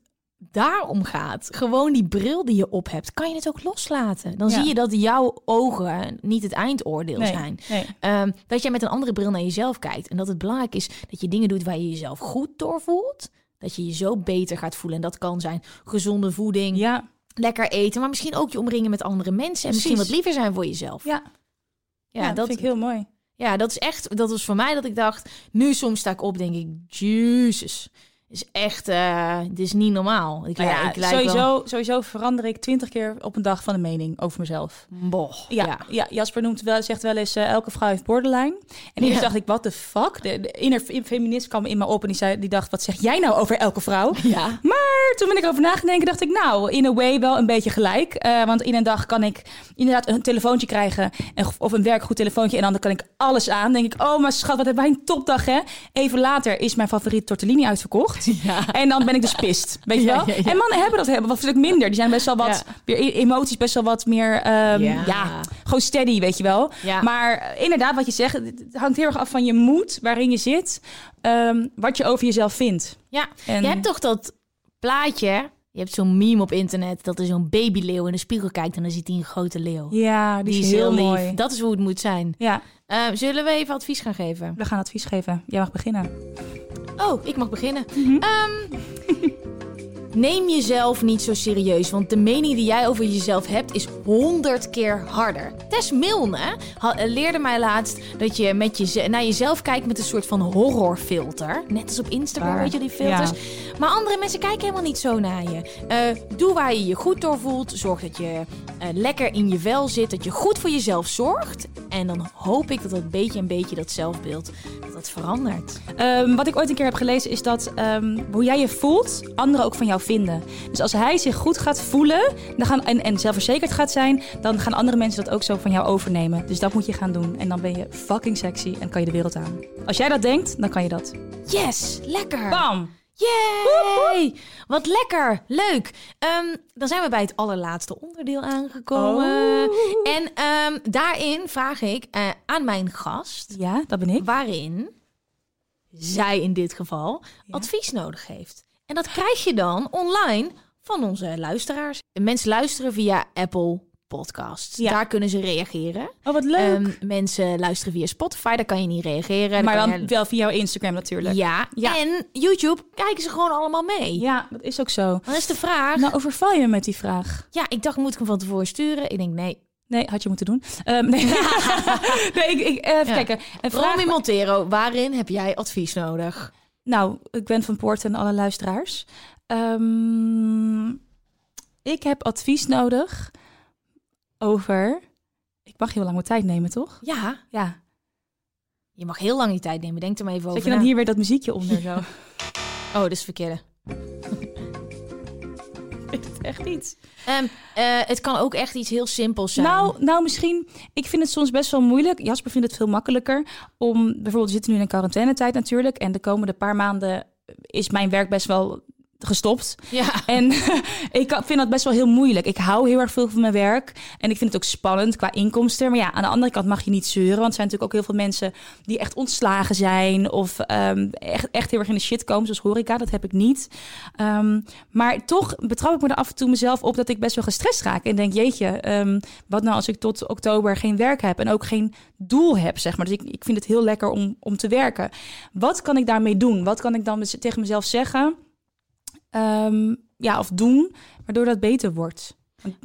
daarom gaat, gewoon die bril die je op hebt, kan je het ook loslaten. Dan Ja. zie je dat jouw ogen niet het eindoordeel Nee, zijn. nee. Ehm, dat jij met een andere bril naar jezelf kijkt. En dat het belangrijk is dat je dingen doet waar je jezelf goed door voelt. Dat je je zo beter gaat voelen. En dat kan zijn gezonde voeding, Ja, lekker eten, maar misschien ook je omringen met andere mensen. En misschien wat liever zijn voor jezelf. ja. Ja, Ja, dat, vind ik heel mooi. ja, dat is echt, dat was voor mij dat ik dacht, nu soms sta ik op, denk ik, Jezus, is echt, eh dit is niet normaal. Ik, Nou ja, ik lijk sowieso, wel- sowieso verander ik twintig keer op een dag van de mening over mezelf. Boh, Ja, ja. ja. Jasper noemt wel, zegt wel eens, eh, elke vrouw heeft borderline. En eerst Ja. dacht ik, what the fuck? De, de inner feminist kwam in me op en die, zei, die dacht, wat zeg jij nou over elke vrouw? [laughs] Ja. Maar toen ben ik over na gaan denken, dacht ik, nou, in a way wel een beetje gelijk. Eh, want in een dag kan ik inderdaad een telefoontje krijgen, en- of een werkgoed telefoontje, en dan kan ik alles aan. denk ik, oh, maar schat, wat hebben wij een topdag, hè? Even later is mijn favoriet tortellini uitverkocht. [laughs] En dan ben ik dus pist, weet je wel? ja. En mannen hebben dat hebben, wat stuk minder. Die zijn best wel wat, Ja. weer e- emoties best wel wat meer, ehm, Ja. gewoon steady, weet je wel. Maar eh, inderdaad, wat je zegt, het hangt heel erg af van je moed, waarin je zit, ehm, wat je over jezelf vindt. Ja, En- je hebt toch dat plaatje... Je hebt zo'n meme op internet dat er zo'n babyleeuw in de spiegel kijkt... en dan ziet hij een grote leeuw. Ja, die, Die is heel lief. mooi. Dat is hoe het moet zijn. Ja, Eh, zullen we even advies gaan geven? we gaan advies geven. Jij mag beginnen. Oh, ik mag beginnen. Mhm. Ehm, [laughs] neem jezelf niet zo serieus, want de mening die jij over jezelf hebt is honderd keer harder. Tess Milne leerde mij laatst dat je met je, naar jezelf kijkt met een soort van horrorfilter. Net als op Instagram, Waar? weet je die filters. Maar andere mensen kijken helemaal niet zo naar je. Eh, doe waar je je goed door voelt. Zorg dat je eh, lekker in je vel zit. Dat je goed voor jezelf zorgt. En dan hoop ik dat dat beetje en beetje dat zelfbeeld dat dat verandert. Ehm, wat ik ooit een keer heb gelezen is dat ehm, hoe jij je voelt, anderen ook van jou vinden. Dus als hij zich goed gaat voelen dan gaan, en, en zelfverzekerd gaat zijn, dan gaan andere mensen dat ook zo van jou overnemen. Dus dat moet je gaan doen. En dan ben je fucking sexy en kan je de wereld aan. Als jij dat denkt, dan kan je dat. Yes, lekker. Bam! Yay! Wat lekker, leuk. Ehm, dan zijn we bij het allerlaatste onderdeel aangekomen. Oh. En ehm, daarin vraag ik eh, aan mijn gast Ja, dat ben ik. waarin zij in dit geval advies nodig heeft. En dat krijg je dan online van onze luisteraars. Mensen luisteren via Apple Podcasts. Ja. Daar kunnen ze reageren. Oh, wat leuk. Ehm, mensen luisteren via Spotify, daar kan je niet reageren. maar dan je- wel via jouw Instagram natuurlijk. Ja. Ja. en YouTube kijken ze gewoon allemaal mee. Ja, dat is ook zo. Dan is de vraag... Nou, overval je me met die vraag? Ja, ik dacht, moet ik hem van tevoren sturen? Ik denk, nee. Nee, had je moeten doen. Ehm, nee, [laughs] nee ik, ik, eh, even Ja. kijken. Een vraag, Romy Montero, waarin heb jij advies nodig? Nou, ik ben van Poort en alle luisteraars. Ehm, ik heb advies nodig over... Ik mag heel lang mijn tijd nemen, toch? Ja, Ja. je mag heel lang die tijd nemen. Denk er maar even over Zet je dan na. hier weer dat muziekje onder zo? [laughs] Oh, dat is verkeerde. [laughs] Het echt iets? Ehm, eh, het kan ook echt iets heel simpels zijn. Nou, nou, misschien... Ik vind het soms best wel moeilijk. Jasper vindt het veel makkelijker om... Bijvoorbeeld, we zitten nu in een quarantainetijd natuurlijk. En de komende paar maanden is mijn werk best wel gestopt. ja. En [laughs] ik vind dat best wel heel moeilijk. Ik hou heel erg veel van mijn werk. En ik vind het ook spannend qua inkomsten. Maar ja, aan de andere kant mag je niet zeuren. Want er zijn natuurlijk ook heel veel mensen die echt ontslagen zijn. Of ehm, echt, echt heel erg in de shit komen, zoals horeca. Dat heb ik niet. Ehm, maar toch betrap ik me er af en toe mezelf op dat ik best wel gestrest raak. En denk, jeetje, ehm, wat nou als ik tot oktober geen werk heb. En ook geen doel heb, zeg maar. Dus ik, ik vind het heel lekker om, om te werken. Wat kan ik daarmee doen? Wat kan ik dan tegen mezelf zeggen? Ehm, ja, of doen, waardoor dat beter wordt.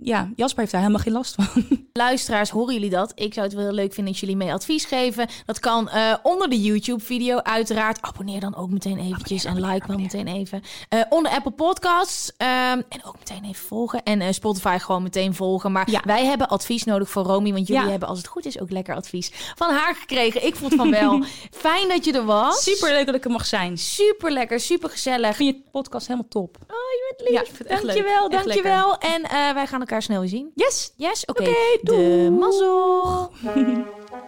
Ja, Jasper heeft daar helemaal geen last van. [laughs] Luisteraars, horen jullie dat? Ik zou het wel heel leuk vinden als jullie mee advies geven. Dat kan eh, onder de YouTube-video uiteraard. Abonneer dan ook meteen eventjes en like wel meteen even. Eh, onder Apple Podcasts ehm, en ook meteen even volgen. En eh, Spotify gewoon meteen volgen. Maar Ja. wij hebben advies nodig voor Romy, want jullie Ja. hebben als het goed is ook lekker advies van haar gekregen. Ik vond van wel. [laughs] Fijn dat je er was. Super leuk dat ik er mag zijn. Super lekker, super gezellig. Ik vind je podcast helemaal top. Oh, je bent lief. Ja, dankjewel, dankjewel. En eh, wij gaan elkaar snel weer zien. Yes! Yes, oké. Oké, de doei. mazzel. [laughs]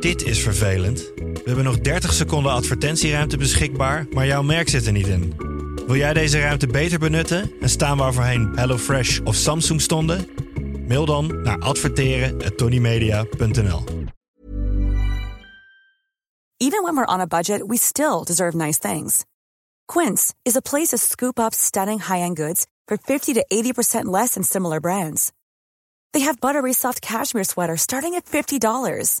Dit is vervelend. We hebben nog 30 seconden advertentieruimte beschikbaar, maar jouw merk zit er niet in. Wil jij deze ruimte beter benutten en staan waar voorheen HelloFresh of Samsung stonden? Mail dan naar adverteren@tonymedia.nl. Even when we're on a budget, we still deserve nice things. Quince is a place to scoop up stunning high-end goods for 50 to 80% less than similar brands. They have buttery soft cashmere sweaters starting at $50,